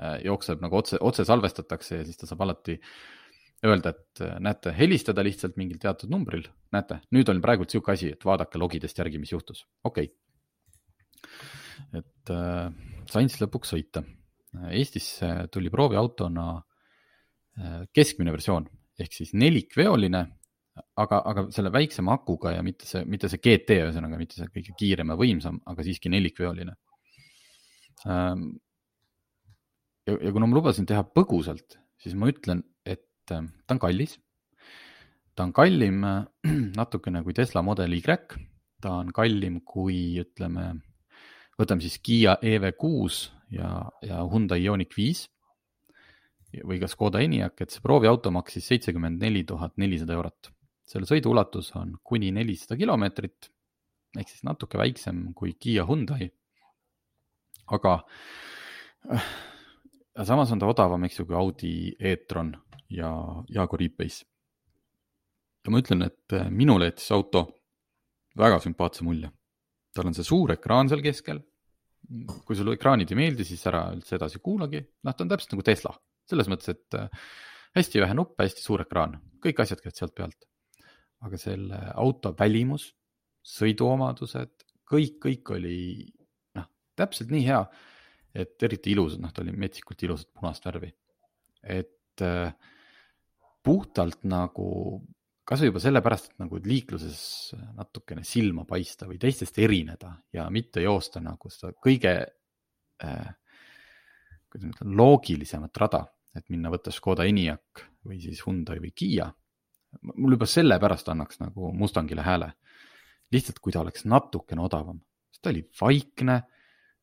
äh, jookseb nagu otse, otse salvestatakse ja siis ta saab alati öelda, et äh, näete, helistada lihtsalt mingil teatud numbril, näete, nüüd on praegult sihuke asi, et vaadake logidest järgi, mis juhtus, okei okay.. et äh, sain siis lõpuks sõita. Eestisse tuli prooviautona äh, keskmine versioon ehk siis nelikveoline, aga, aga selle väiksema akuga ja mitte see, mitte see GT, ühesõnaga mitte see kõige kiirem ja võimsam, aga siiski nelikveoline. Ähm, ja, ja kuna ma lubasin teha põgusalt, siis ma ütlen, et äh, ta on kallis. ta on kallim natukene kui Tesla Model Y, ta on kallim kui ütleme võtame siis Kiia EV6 ja, ja Hyundai Ioniq viis või ka Škoda Enyaq, et see prooviauto maksis seitsekümmend neli tuhat nelisada eurot. selle sõidu ulatus on kuni nelisada kilomeetrit ehk siis natuke väiksem kui Kiia Hyundai. aga äh, samas on ta odavam, eks ju, kui Audi e-tron ja Jaguar E-Pace. ja ma ütlen, et äh, minule jättis auto väga sümpaatse mulje. tal on see suur ekraan seal keskel kui sulle ekraanid ei meeldi, siis ära üldse edasi kuulagi, noh, ta on täpselt nagu Tesla, selles mõttes, et äh, hästi vähe nuppe, hästi suur ekraan, kõik asjad käivad sealt pealt. aga selle auto välimus, sõiduomadused, kõik, kõik oli noh, täpselt nii hea, et eriti ilus, noh, ta oli metsikult ilusat punast värvi. et äh, puhtalt nagu kasvõi juba sellepärast, et nagu liikluses natukene silma paista või teistest erineda ja mitte joosta nagu seda kõige äh,, kuidas ma ütlen, loogilisemat rada, et minna võtta Škoda Enyaq või siis Hyundai või Kiia. mul juba sellepärast annaks nagu Mustangile hääle. lihtsalt, kui ta oleks natukene odavam, sest ta oli vaikne,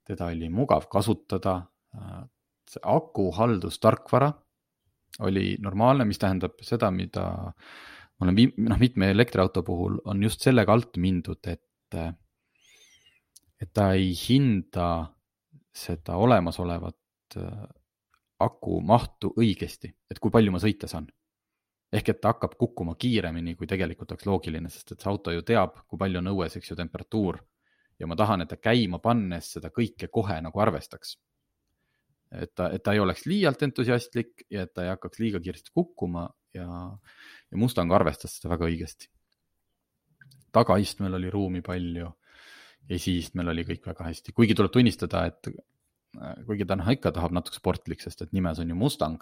teda oli mugav kasutada. Äh, see akuhaldustarkvara oli normaalne, mis tähendab seda, mida ma olen viim-, noh, mitme elektriauto puhul on just sellega alt mindud, et, et ta ei hinda seda olemasolevat äh, aku mahtu õigesti, et kui palju ma sõita saan. ehk et ta hakkab kukkuma kiiremini, kui tegelikult oleks loogiline, sest et see auto ju teab, kui palju on õues, eks ju, temperatuur. ja ma tahan, et ta käima pannes seda kõike kohe nagu arvestaks. Et ta, et ta ei oleks liialt entusiastlik ja et ta ei hakkaks liiga kiiresti kukkuma ja ja Mustang arvestas seda väga õigesti. tagaistmel oli ruumi palju, esiistmel oli kõik väga hästi, kuigi tuleb tunnistada, et äh, kuigi ta noh, ikka tahab natuke sportlik, sest et nimes on ju Mustang,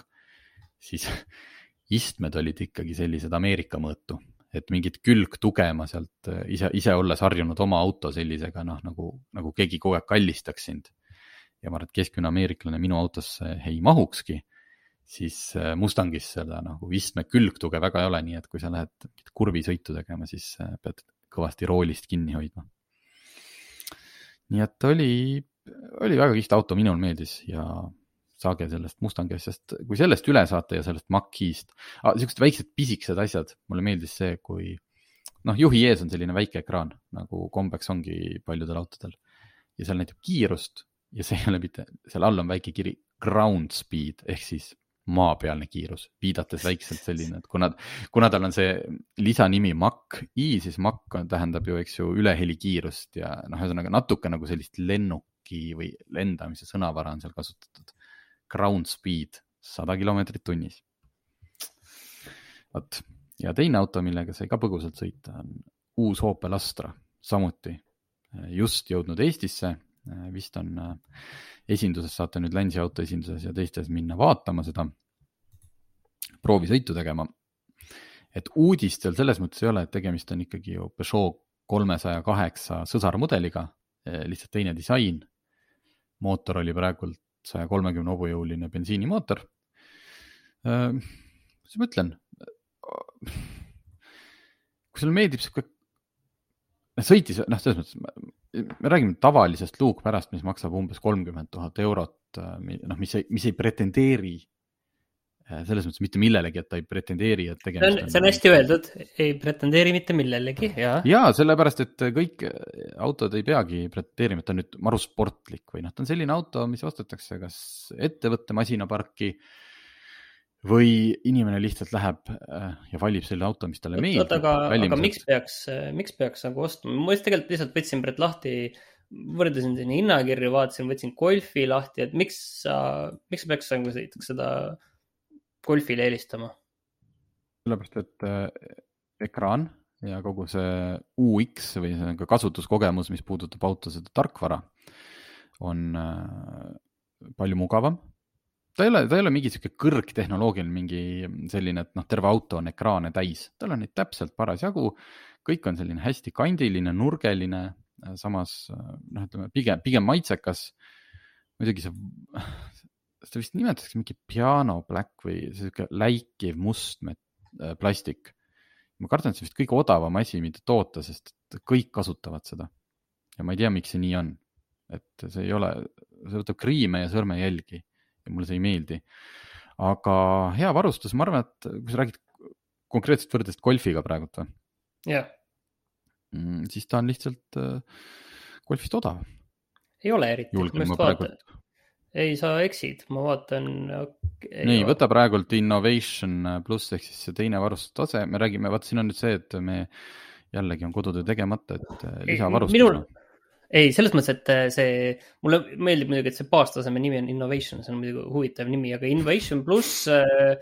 siis istmed olid ikkagi sellised Ameerika mõõtu, et mingit külgtuge ma sealt äh, ise, ise olles harjunud oma auto sellisega noh, nagu, nagu keegi kogu aeg kallistaks sind. Ja ma arvan, et keskmine ameeriklane minu autosse ei mahukski siis äh, Mustangis seda nagu istme külgtuge väga ei ole, nii et kui sa lähed kurvisõitu tegema, siis äh, pead kõvasti roolist kinni hoidma. nii et oli, oli väga kihvt auto, minule meeldis ja saage sellest Mustangi asjast, kui sellest üle saate ja sellest Mach-E'st ah,, siuksed väiksed pisikesed asjad, mulle meeldis see, kui noh, juhi ees on selline väike ekraan nagu kombeks ongi paljudel autodel. Ja seal näitab kiirust ja see ei ole mitte, seal all on väike kiri ground speed ehk siis maapealne kiirus, viidates väikselt selline, et kuna, kuna tal on see lisanimi Mach-E, siis Mach tähendab ju, eks ju, ülehelikiirust ja noh, ühesõnaga natuke nagu sellist lennuki või lendamise sõnavara on seal kasutatud. Ground speed sada kilomeetrit tunnis. vot ja teine auto, millega sai ka põgusalt sõita, on uus Opel Astra, samuti just jõudnud Eestisse, vist on esinduses saate nüüd Länsi auto esinduses ja teistes minna vaatama seda, proovisõitu tegema. et uudist seal selles mõttes ei ole, et tegemist on ikkagi ju Peugeot kolmesaja kaheksa sõsarmudeliga, eh, lihtsalt teine disain. mootor oli praegult saja kolmekümne hobujõuline bensiinimootor. Eh, mis ma ütlen? kui sulle meeldib sihuke, sõitis, noh, selles mõttes me räägime tavalisest luukpärast, mis maksab umbes kolmkümmend tuhat eurot, äh, noh, mis ei, mis ei pretendeeri äh, selles mõttes mitte millelegi, et ta ei pretendeeri, et tegemist on. see on hästi öeldud, ei pretendeeri mitte millelegi, jaa. jaa, sellepärast, et kõik autod ei peagi pretendeerima, et ta on nüüd maru sportlik või noh, ta on selline auto, mis ostetakse kas ettevõtte masinaparki või inimene lihtsalt läheb äh, ja valib selle auto, mis talle meeldib. oota, aga, aga miks peaks, miks peaks nagu ostma, ma just tegelikult lihtsalt võtsin praegu lahti, võrdlesin siin hinnakirju, vaatasin, võtsin Golfi lahti, et miks sa, miks sa peaks nagu seda Golfile eelistama? sellepärast, et äh, ekraan ja kogu see UX või see kasutuskogemus, mis puudutab auto seda tarkvara, on, äh, palju mugavam. Ta ei ole, ta ei ole mingi sihuke kõrgtehnoloogiline, mingi selline, et noh, terve auto on ekraane täis, tal on neid täpselt parasjagu. kõik on selline hästi kandiline, nurgeline, samas noh, ütleme pigem, pigem maitsekas. muidugi see, seda vist nimetatakse mingi piano black või sihuke läikiv must plastik. ma kardan, et see vist kõige odavam asi, mida toota, sest kõik kasutavad seda. ja ma ei tea, miks see nii on et see ei ole, see võtab kriime ja sõrmejälgi ja mulle see ei meeldi. aga hea varustus, ma arvan, et kui sa räägid konkreetselt võrdlest golfiga praegult või? jah yeah.. Mm, siis ta on lihtsalt äh, golfist odav. ei ole eriti. julgen ma praegult. ei, sa eksid, ma vaatan. nii, võta praegult Innovation pluss ehk siis see teine varustustase, me räägime, vaata, siin on nüüd see, et me jällegi on kodutöö tegemata, et äh, lisavarustus. minul ei, selles mõttes, et äh, see, mulle meeldib muidugi, et see baastaseme nimi on Innovation, see on muidugi huvitav nimi, aga Innovation pluss äh,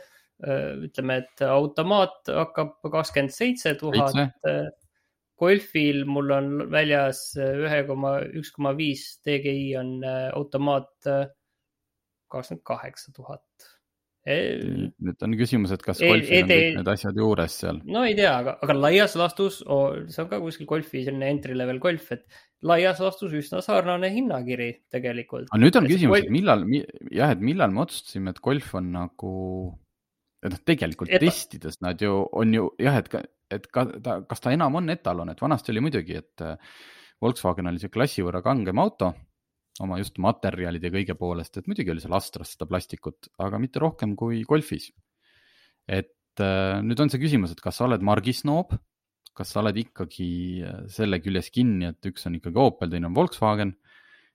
äh, ütleme, et automaat hakkab kakskümmend seitse tuhat. Golfil mul on väljas ühe koma, üks koma viis DGI on automaat kakskümmend kaheksa tuhat nüüd on küsimus, et kas golfil on kõik need asjad juures seal? no ei tea, aga, aga laias laastus oh,, see on ka kuskil golfi selline entry level golf, et laias laastus üsna sarnane hinnakiri tegelikult. aga nüüd on küsimus, et millal, jah, et millal me otsustasime, et golf on nagu, et noh, tegelikult et... testides nad ju on ju jah, et, et ka, ta, kas ta enam on etalon, et vanasti oli muidugi, et äh, Volkswagen oli see klassi võrra kangem auto oma just materjalide ja kõige poolest, et muidugi oli seal Astras seda plastikut, aga mitte rohkem kui golfis. et äh, nüüd on see küsimus, et kas sa oled margisnoob, kas sa oled ikkagi äh, selle küljes kinni, et üks on ikkagi Opel, teine on Volkswagen,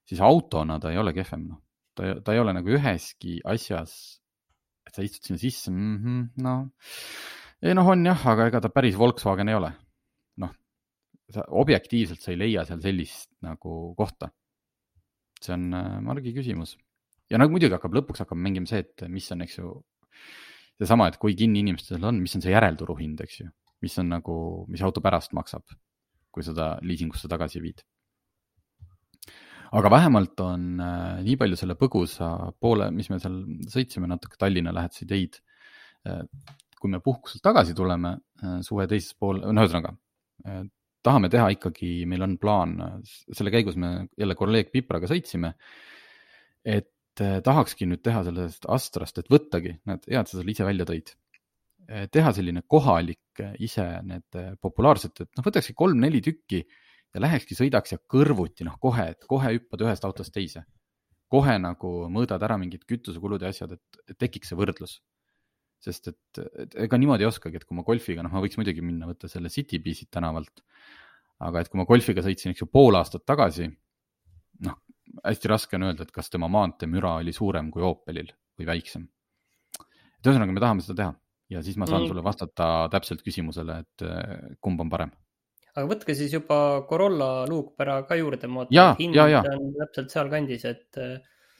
siis autona ta ei ole kehvem, noh. ta, ta ei ole nagu üheski asjas, et sa istud sinna sisse mm, -hmm, noh. ei noh, on jah, aga ega ta päris Volkswagen ei ole. noh, objektiivselt sa ei leia seal sellist nagu kohta see on äh, margi küsimus. ja nagu muidugi hakkab, lõpuks hakkab mängima see, et mis on, eks ju, seesama, et kui kinni inimestel on, mis on see järelturuhind, eks ju, mis on nagu, mis auto pärast maksab, kui seda liisingusse tagasi viid. aga vähemalt on äh, nii palju selle põgusa poole, mis me seal sõitsime natuke Tallinna lähedasi teid äh,. kui me puhkuselt tagasi tuleme äh, suve teises pool, no ühesõnaga äh, tahame teha ikkagi, meil on plaan, selle käigus me jälle kolleeg Pipraga sõitsime. et eh, tahakski nüüd teha sellest Astrast, et võttagi, näed, hea, et sa selle ise välja tõid. Eh, teha selline kohalik eh, ise need populaarsed, et noh, võtakski kolm-neli tükki ja lähekski, sõidaks ja kõrvuti noh, kohe, et kohe hüppad ühest autost teise. kohe nagu mõõdad ära mingid kütusekulud ja asjad, et, et tekiks see võrdlus sest et, et ega niimoodi ei oskagi, et kui ma golfiga, noh, ma võiks muidugi minna võtta selle Citybise'it tänavalt. aga et kui ma golfiga sõitsin, eks ju, pool aastat tagasi, noh, hästi raske on öelda, et kas tema maanteemüra oli suurem kui Opelil või väiksem. et ühesõnaga, me tahame seda teha ja siis ma saan mm. sulle vastata täpselt küsimusele, et eh, kumb on parem. aga võtke siis juba Corolla luukpära ka juurde, ma vaatan, et hind on täpselt sealkandis, et eh,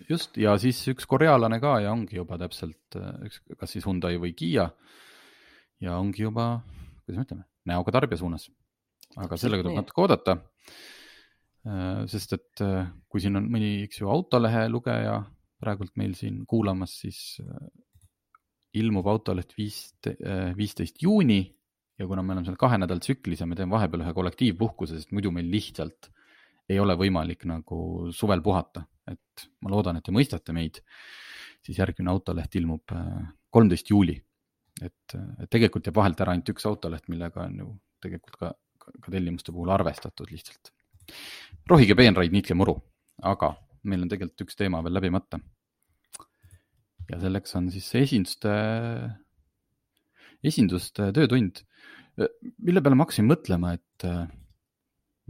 just ja siis üks korealane ka ja ongi juba täpselt äh, üks, kas siis Hyundai või Kiia. ja ongi juba, kuidas me ütleme, näoga tarbija suunas. aga sellega tuleb natuke oodata. Äh, sest et äh, kui siin on mõni, eks ju, autolehe lugeja praegult meil siin kuulamas, siis ilmub autoleht viisteist juuni ja kuna me oleme seal kahe nädala tsüklis ja me teeme vahepeal ühe kollektiivpuhkuse, sest muidu meil lihtsalt ei ole võimalik nagu suvel puhata et ma loodan, et te mõistate meid, siis järgmine autoleht ilmub äh, kolmteist juuli. et, et tegelikult jääb vahelt ära ainult üks autoleht, millega on ju tegelikult ka, ka, tellimuste puhul arvestatud lihtsalt. rohige peenraid, niitke muru, aga meil on tegelikult üks teema veel läbimata. ja selleks on siis esinduste, esinduste töötund, mille peale ma hakkasin mõtlema, et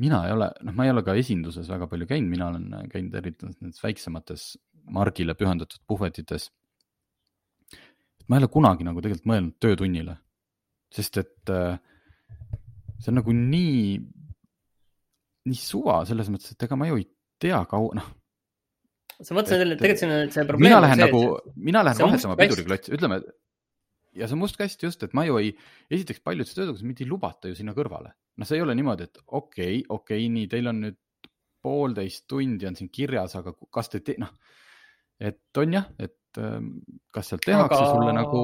mina ei ole, noh, ma ei ole ka esinduses väga palju käinud, mina olen käinud eriti nendes väiksemates margile pühendatud puhvetites. ma ei ole kunagi nagu tegelikult mõelnud töötunnile, sest et äh, see on nagu nii, nii suva selles mõttes, et ega ma ju ei tea kaua, noh. sa mõtlesid, et tegelikult siin on see probleem. mina lähen nagu, mina lähen vahetama piduriklotsi, ütleme ja see must kast just, et ma ju ei, esiteks paljudes töötukades mind ei lubata ju sinna kõrvale. noh, see ei ole niimoodi, et okei okay,, okei okay,, nii, teil on nüüd poolteist tundi on siin kirjas, aga kas te te-, noh, et on jah, et ähm, kas sealt tehakse Aga... sulle nagu,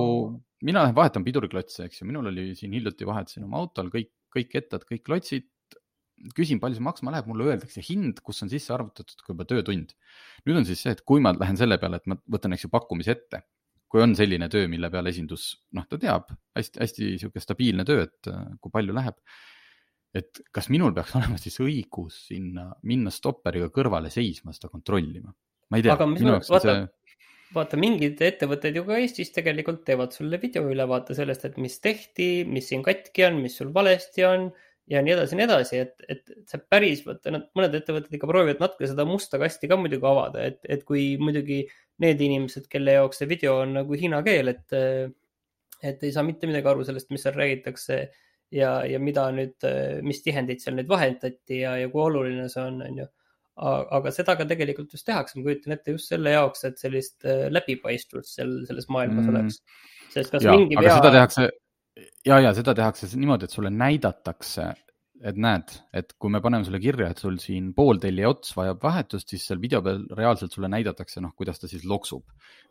mina vahetan piduriklotse, eks ju, minul oli siin hiljuti vahetasin oma autol kõik, kõik kettad, kõik klotsid. küsin, palju see maksma läheb, mulle öeldakse hind, kus on sisse arvutatud ka juba töötund. nüüd on siis see, et kui ma lähen selle peale, et ma võtan, eks ju, pakkumise ette kui on selline töö, mille peale esindus, noh, ta teab hästi-hästi sihuke stabiilne töö, et äh, kui palju läheb. et kas minul peaks olema siis õigus sinna minna stopperiga kõrvale seisma, seda kontrollima? ma ei tea. aga mis vaata see..., vaata mingid ettevõtted ju ka Eestis tegelikult teevad sulle videoülevaate sellest, et mis tehti, mis siin katki on, mis sul valesti on ja nii edasi ja nii edasi, et, et see päris, vaata nad, mõned ettevõtted ikka proovivad natuke seda musta kasti ka muidugi avada, et, et kui muidugi need inimesed, kelle jaoks see video on nagu hiina keel, et, et ei saa mitte midagi aru sellest, mis seal räägitakse ja, ja mida nüüd, mis tihendeid seal nüüd vahetati ja, ja kui oluline see on, on ju. aga seda ka tegelikult just tehakse, ma kujutan ette just selle jaoks, et sellist läbipaistvust seal selles maailmas mm. oleks. sest kas ja, mingi vea. seda tehakse ja, ja seda tehakse niimoodi, et sulle näidatakse, et näed, et kui me paneme sulle kirja, et sul siin pooltellija ots vajab vahetust, siis seal video peal reaalselt sulle näidatakse, noh, kuidas ta siis loksub.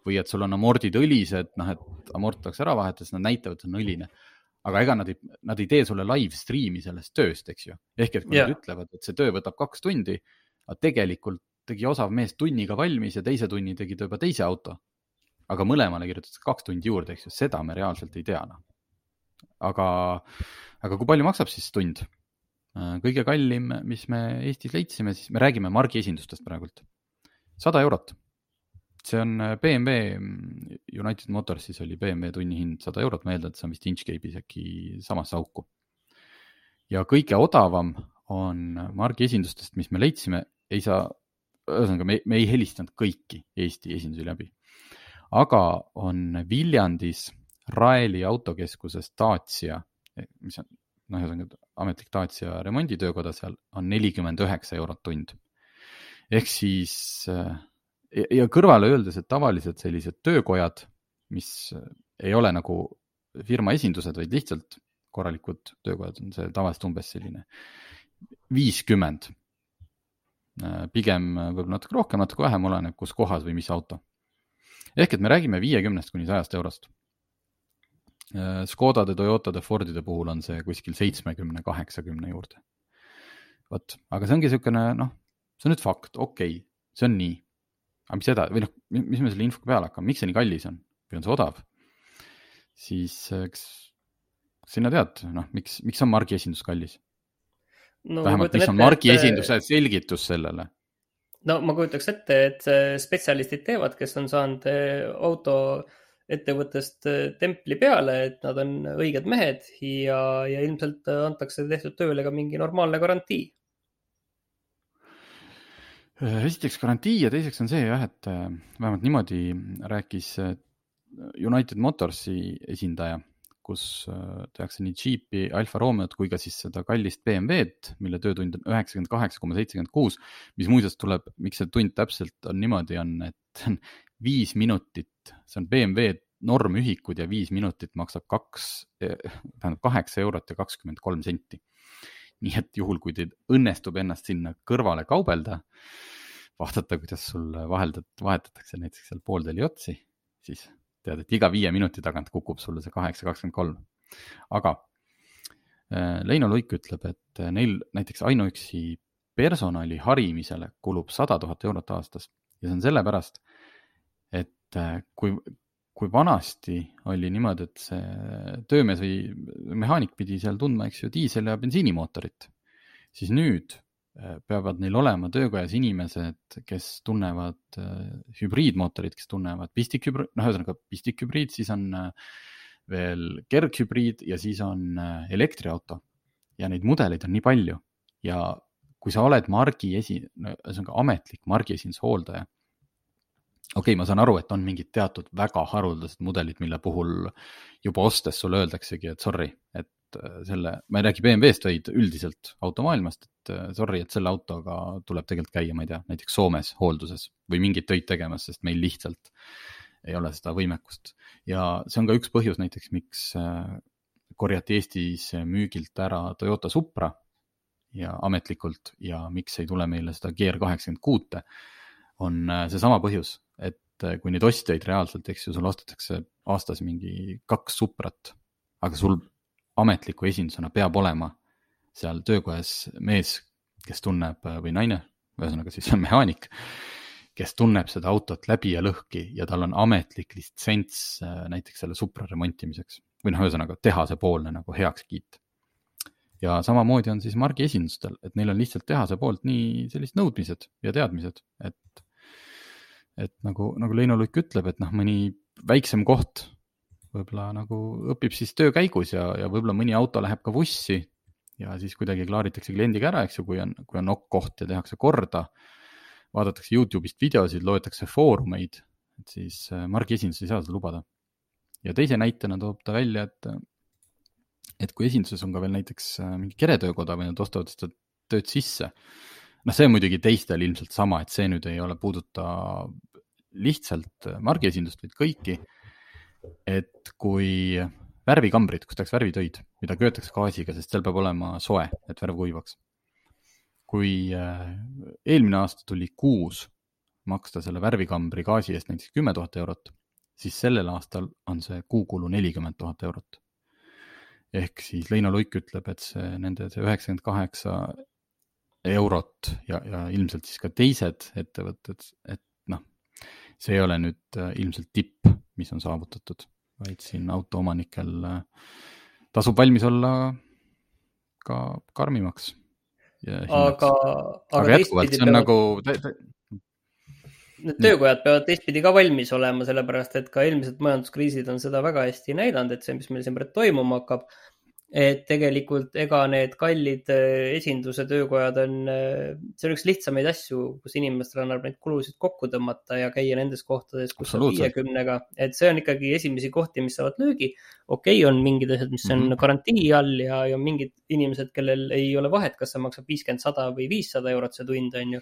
või et sul on amordid õlised, noh, et amort tuleks ära vahetada, siis nad näitavad, et on õline. aga ega nad ei, nad ei tee sulle live stream'i sellest tööst, eks ju. ehk et kui yeah. nad ütlevad, et see töö võtab kaks tundi, aga tegelikult tegi osav mees tunniga valmis ja teise tunni tegi ta juba teise auto. aga mõlemale kirjutatakse kaks tundi juurde, eks ju, seda me reaalselt ei tea, noh aga, aga kui palju maksab siis tund? Äh, kõige kallim, mis me Eestis leidsime, siis me räägime margiesindustest praegult, sada eurot. see on äh, BMW, mm, United Motorsis oli BMW tunnihind sada eurot, ma eeldan, et see on vist Inchcape'is äkki samasse auku. ja kõige odavam on margiesindustest, mis me leidsime, ei saa, ühesõnaga me, me ei helistanud kõiki Eesti esindusi läbi. aga on Viljandis Raeli autokeskuses Dacia, mis on noh, ühesõnaga ametlik Dacia remonditöökoda seal on nelikümmend üheksa eurot tund. ehk siis ja, ja kõrvale öeldes, et tavaliselt sellised töökojad, mis ei ole nagu firma esindused, vaid lihtsalt korralikud töökojad, on see tavaliselt umbes selline viiskümmend. pigem võib-olla natuke rohkem, natuke vähem, oleneb kus kohas või mis auto. ehk et me räägime viiekümnest kuni sajast eurost Škodade, Toyotade, Fordide puhul on see kuskil seitsmekümne, kaheksakümne juurde. vot, aga see ongi niisugune noh, see on nüüd fakt, okei okay,, see on nii. aga mis edasi või noh, mis me selle infoga peale hakkame, miks see nii kallis on või on see odav? siis eks sina tead, noh, miks, miks on margiesindus kallis no,? vähemalt, mis on margiesinduse et... selgitus sellele? no ma kujutaks ette, et spetsialistid teevad, kes on saanud auto äh, ettevõttest äh, templi peale, et nad on õiged mehed ja, ja ilmselt äh, antakse tehtud tööle ka mingi normaalne garantii. Äh, esiteks garantii ja teiseks on see jah, et vähemalt niimoodi rääkis United Motorsi esindaja, kus tehakse nii Jeepi, Alfa Romeot kui ka siis seda kallist BMW-d, mille töötund on üheksakümmend kaheksa koma seitsekümmend kuus, mis muuseas tuleb, miks see tund täpselt on niimoodi, on, et viis minutit, see on BMW normühikud ja viis minutit maksab kaks, tähendab kaheksa eurot ja kakskümmend kolm senti. nii et juhul, kui teil õnnestub ennast sinna kõrvale kaubelda, vaadata, kuidas sul vaheldat-, vahetatakse näiteks seal poolteli otsi, siis tead, et iga viie minuti tagant kukub sulle see kaheksa, kakskümmend kolm. aga äh, Leino Luik ütleb, et neil näiteks ainuüksi personali harimisele kulub sada tuhat eurot aastas ja see on sellepärast, et äh, kui, kui vanasti oli niimoodi, et see töömees või mehaanik pidi seal tundma, eks ju, diisel- ja bensiinimootorit, siis nüüd äh, peavad neil olema töökojas inimesed, kes tunnevad äh, hübriidmootorit, kes tunnevad pistikhübriid, noh, ühesõnaga pistikhübriid, siis on veel kerghübriid ja siis on elektriauto. ja neid mudeleid on nii palju ja kui sa oled margi esi, ühesõnaga ametlik margiesinduse hooldaja okei okay,, ma saan aru, et on mingid teatud väga haruldased mudelid, mille puhul juba ostes sulle öeldaksegi, et sorry, et äh, selle, ma ei räägi BMW-st, vaid üldiselt automaailmast, et äh, sorry, et selle autoga tuleb tegelikult käia, ma ei tea, näiteks Soomes hoolduses või mingeid töid tegemas, sest meil lihtsalt ei ole seda võimekust. ja see on ka üks põhjus näiteks, miks äh, korjati Eestis müügilt ära Toyota Supra ja ametlikult ja miks ei tule meile seda GR kaheksakümmend kuute, on seesama põhjus, et et kui neid ostjaid reaalselt, eks ju, sul ostetakse aastas mingi kaks Suprat, aga sul ametliku esindusena peab olema seal töökojas mees, kes tunneb või naine, ühesõnaga siis mehaanik, kes tunneb seda autot läbi ja lõhki ja tal on ametlik litsents äh, näiteks selle Supra remontimiseks või noh, ühesõnaga tehasepoolne nagu heakskiit. ja samamoodi on siis margi esindustel, et neil on lihtsalt tehase poolt nii sellised nõudmised ja teadmised, et, et nagu, nagu Leino Lukk ütleb, et noh, mõni väiksem koht võib-olla nagu õpib siis töö käigus ja, ja võib-olla mõni auto läheb ka vussi ja siis kuidagi klaaritakse kliendiga ära, eks ju, kui on, kui on nokk koht ja tehakse korda. vaadatakse Youtube'ist videosid, loetakse foorumeid, et siis äh, margi esindus ei saa seda lubada. ja teise näitena toob ta välja, et, et kui esinduses on ka veel näiteks äh, mingi keretöökoda või nad ostavad seda tööd sisse. Noh, see on muidugi teistel ilmselt sama, et see nüüd ei ole, puuduta lihtsalt margi esindust, vaid kõiki. et kui värvikambrid, kus tehakse värvitöid, mida köetakse gaasiga, sest seal peab olema soe, et värv kuivaks. kui äh, eelmine aasta tuli kuus maksta selle värvikambri gaasi eest näiteks kümme tuhat eurot, siis sellel aastal on see kuukulu nelikümmend tuhat eurot. ehk siis Leino Luik ütleb, et see nende see üheksakümmend kaheksa eurot ja, ja ilmselt siis ka teised ettevõtted, et noh, see ei ole nüüd äh, ilmselt tipp, mis on saavutatud vaid siin autoomanikel äh, tasub valmis olla ka karmimaks. aga, aga, aga jätkuvalt, see on peavad... nagu. Need töökojad peavad teistpidi ka valmis olema, sellepärast et ka eelmised majanduskriisid on seda väga hästi näidanud, et see, mis meil siin praegu toimuma hakkab et tegelikult ega need kallid äh, esinduse töökojad on, äh, see on üks lihtsamaid asju, kus inimestel annab neid kulusid kokku tõmmata ja käia nendes kohtades, kus on viiekümnega, et see on ikkagi esimesi kohti, mis saavad löögi. okei okay,, on mingid asjad, mis on mm -hmm. garantii all ja, ja mingid inimesed, kellel ei ole vahet, kas see maksab viiskümmend, sada või viissada eurot see tund, on ju.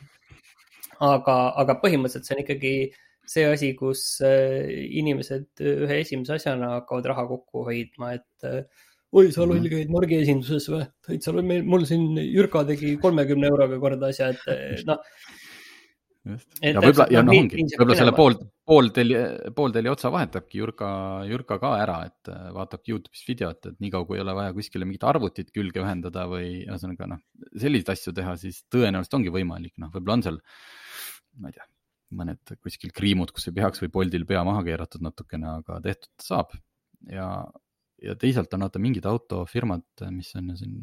aga, aga põhimõtteliselt see on ikkagi see asi, kus äh, inimesed ühe esimese asjana hakkavad raha kokku hoidma, et oi, sa loll mhm. käid Margi esinduses või? täitsa loll, meil, mul siin Jürka tegi kolmekümne euroga korda asja, et noh. ja võib-olla, ja noh, ongi, võib-olla selle pool, poolteli, poolteli otsa vahetabki Jürka, Jürka ka ära, et äh, vaatabki Youtube'is videot, et niikaua kui ei ole vaja kuskile mingit arvutit külge ühendada või ühesõnaga noh, selliseid asju teha, siis tõenäoliselt ongi võimalik, noh, võib-olla on seal, ma ei tea, mõned kuskil kriimud, kus ei peaks või Boltil pea maha keeratud natukene, aga tehtud saab ja ja teisalt on vaata mingid autofirmad, mis on siin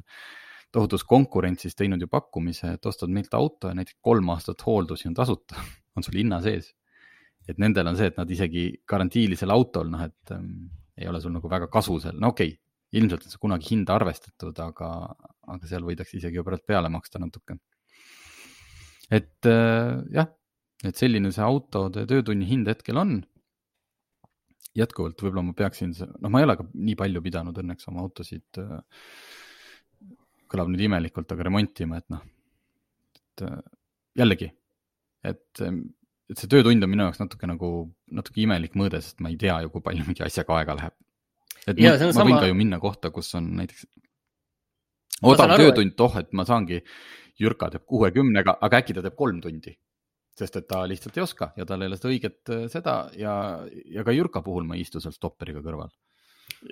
tohutus konkurentsis teinud ju pakkumise, et ostad meilt auto ja näiteks kolm aastat hooldusi on tasuta on sul hinna sees. et nendel on see, et nad isegi garantiilisel autol, noh, et ähm, ei ole sul nagu väga kasu seal, no okei okay,, ilmselt on see kunagi hinda arvestatud, aga, aga seal võidakse isegi ju pärast peale maksta natuke. et äh, jah, et selline see autode töötunni hind hetkel on jätkuvalt võib-olla ma peaksin, noh, ma ei ole ka nii palju pidanud õnneks oma autosid, äh, kõlab nüüd imelikult, aga remontima, et noh, et äh, jällegi, et, et see töötund on minu jaoks natuke nagu, natuke imelik mõõde, sest ma ei tea ju, kui palju mingi asjaga aega läheb. et ja, ma, ma võin ka ju minna kohta, kus on näiteks odav töötund, oh, et ma saangi, Jürka teeb kuuekümnega, aga äkki ta teeb kolm tundi sest et ta lihtsalt ei oska ja tal ei ole seda õiget äh, seda ja, ja ka Jürka puhul ma ei istu seal stopperiga kõrval.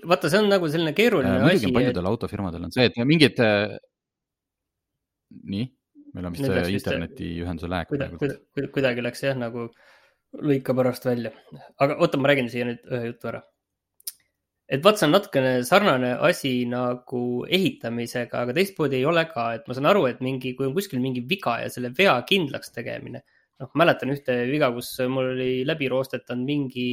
vaata, see on nagu selline keeruline äh, asi. paljudel et... autofirmadel on see, et mingid äh,, nii, meil on vist see internetiühenduse lääk praegu. Kuida, kuidagi läks jah, nagu lõika pärast välja, aga oota, ma räägin siia nüüd ühe jutu ära et vaat see on natukene sarnane asi nagu ehitamisega, aga teistmoodi ei ole ka, et ma saan aru, et mingi, kui on kuskil mingi viga ja selle vea kindlaks tegemine noh, mäletan ühte viga, kus mul oli läbi roostetanud mingi,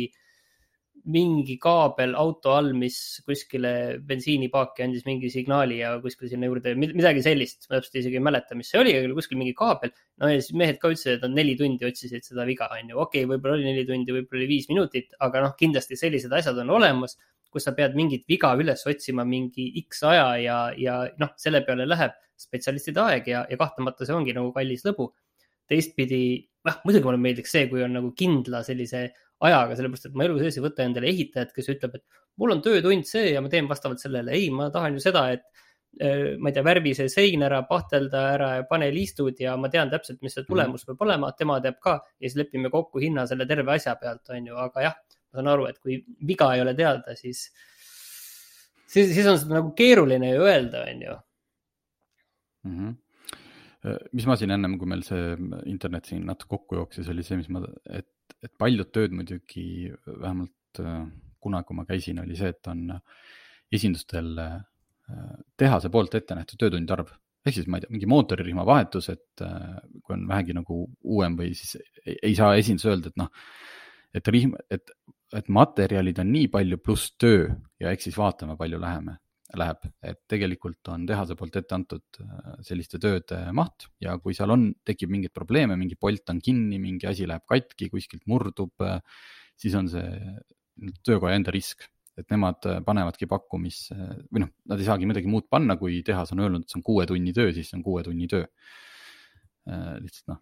mingi kaabel auto all, mis kuskile bensiinipaaki andis mingi signaali ja kuskil sinna juurde, midagi sellist, ma täpselt isegi ei mäleta, mis see oli, aga kuskil mingi kaabel. no ja siis mehed ka ütlesid, et nad neli tundi otsisid seda viga, on ju, okei okay,, võib-olla oli neli tundi, võib-olla oli viis minutit, aga noh, kindlasti sellised asjad on olemas kus sa pead mingit viga üles otsima mingi X aja ja, ja noh, selle peale läheb spetsialistide aeg ja, ja kahtlemata see ongi nagu kallis lõbu. teistpidi noh, muidugi mulle meeldiks see, kui on nagu kindla sellise ajaga, sellepärast et ma elu sees ei võta endale ehitajat, kes ütleb, et mul on töötund see ja ma teen vastavalt sellele. ei, ma tahan ju seda, et ma ei tea, värvi see sein ära, pahtelda ära ja pane liistud ja ma tean täpselt, mis see mhm. tulemus mm. peab olema, tema teab ka ja siis lepime kokku hinna selle terve asja pealt, on ju, aga jah, ma saan aru, et kui viga ei ole teada, siis, siis, siis on seda nagu keeruline ju öelda, on ju mm. -hmm mis ma siin ennem, kui meil see internet siin natuke kokku jooksis, oli see, mis ma, et, et paljud tööd muidugi vähemalt kunagi, kui ma käisin, oli see, et on esindustel tehase poolt ette nähtud töötundide arv. ehk siis ma ei tea, mingi mootoririhma vahetus, et äh, kui on vähegi nagu uuem või siis ei, ei saa esindus öelda, et noh, et rihm, et, et materjalid on nii palju pluss töö ja eks siis vaatame, palju läheme, läheb, et tegelikult on tehase poolt ette antud äh, selliste tööde maht ja kui seal on, tekib mingeid probleeme, mingi polt on kinni, mingi asi läheb katki, kuskilt murdub, äh, siis on see töökoja enda risk. Et nemad äh, panevadki pakkumisse või noh, nad ei saagi midagi muud panna, kui tehas on öelnud, et see on kuue tunni töö, siis see on kuue tunni töö. Äh, lihtsalt noh,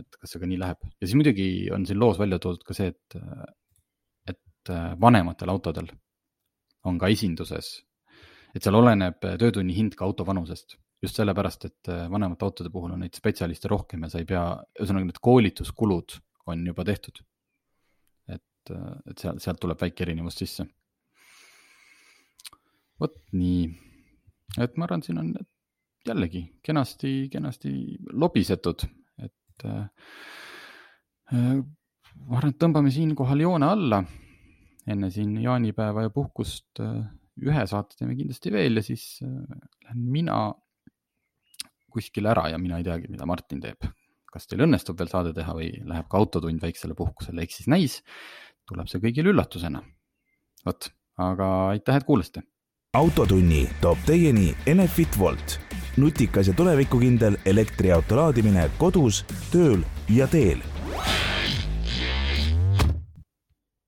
et kas see ka nii läheb. Ja siis muidugi on siin loos välja toodud ka see, et, et äh, vanematel autodel on ka esinduses, et seal oleneb töötunni hind ka auto vanusest just sellepärast, et vanemate autode puhul on neid spetsialiste rohkem ja sa ei pea, ühesõnaga need koolituskulud on juba tehtud. et, et seal, sealt tuleb väike erinevus sisse vot nii, et ma arvan, siin on jällegi kenasti, kenasti lobisetud, et äh, äh, ma arvan, et tõmbame siinkohal joone alla. enne siin jaanipäeva ja puhkust äh, ühe saate teeme kindlasti veel ja siis äh, lähen mina kuskile ära ja mina ei teagi, mida Martin teeb. kas teil õnnestub veel saade teha või läheb ka autotund väiksele puhkusele, eks siis näis. tuleb see kõigile üllatusena. vot, aga aitäh, et kuulasite autotunni toob teieni Enefit Volt, nutikas ja tulevikukindel elektriauto laadimine kodus, tööl ja teel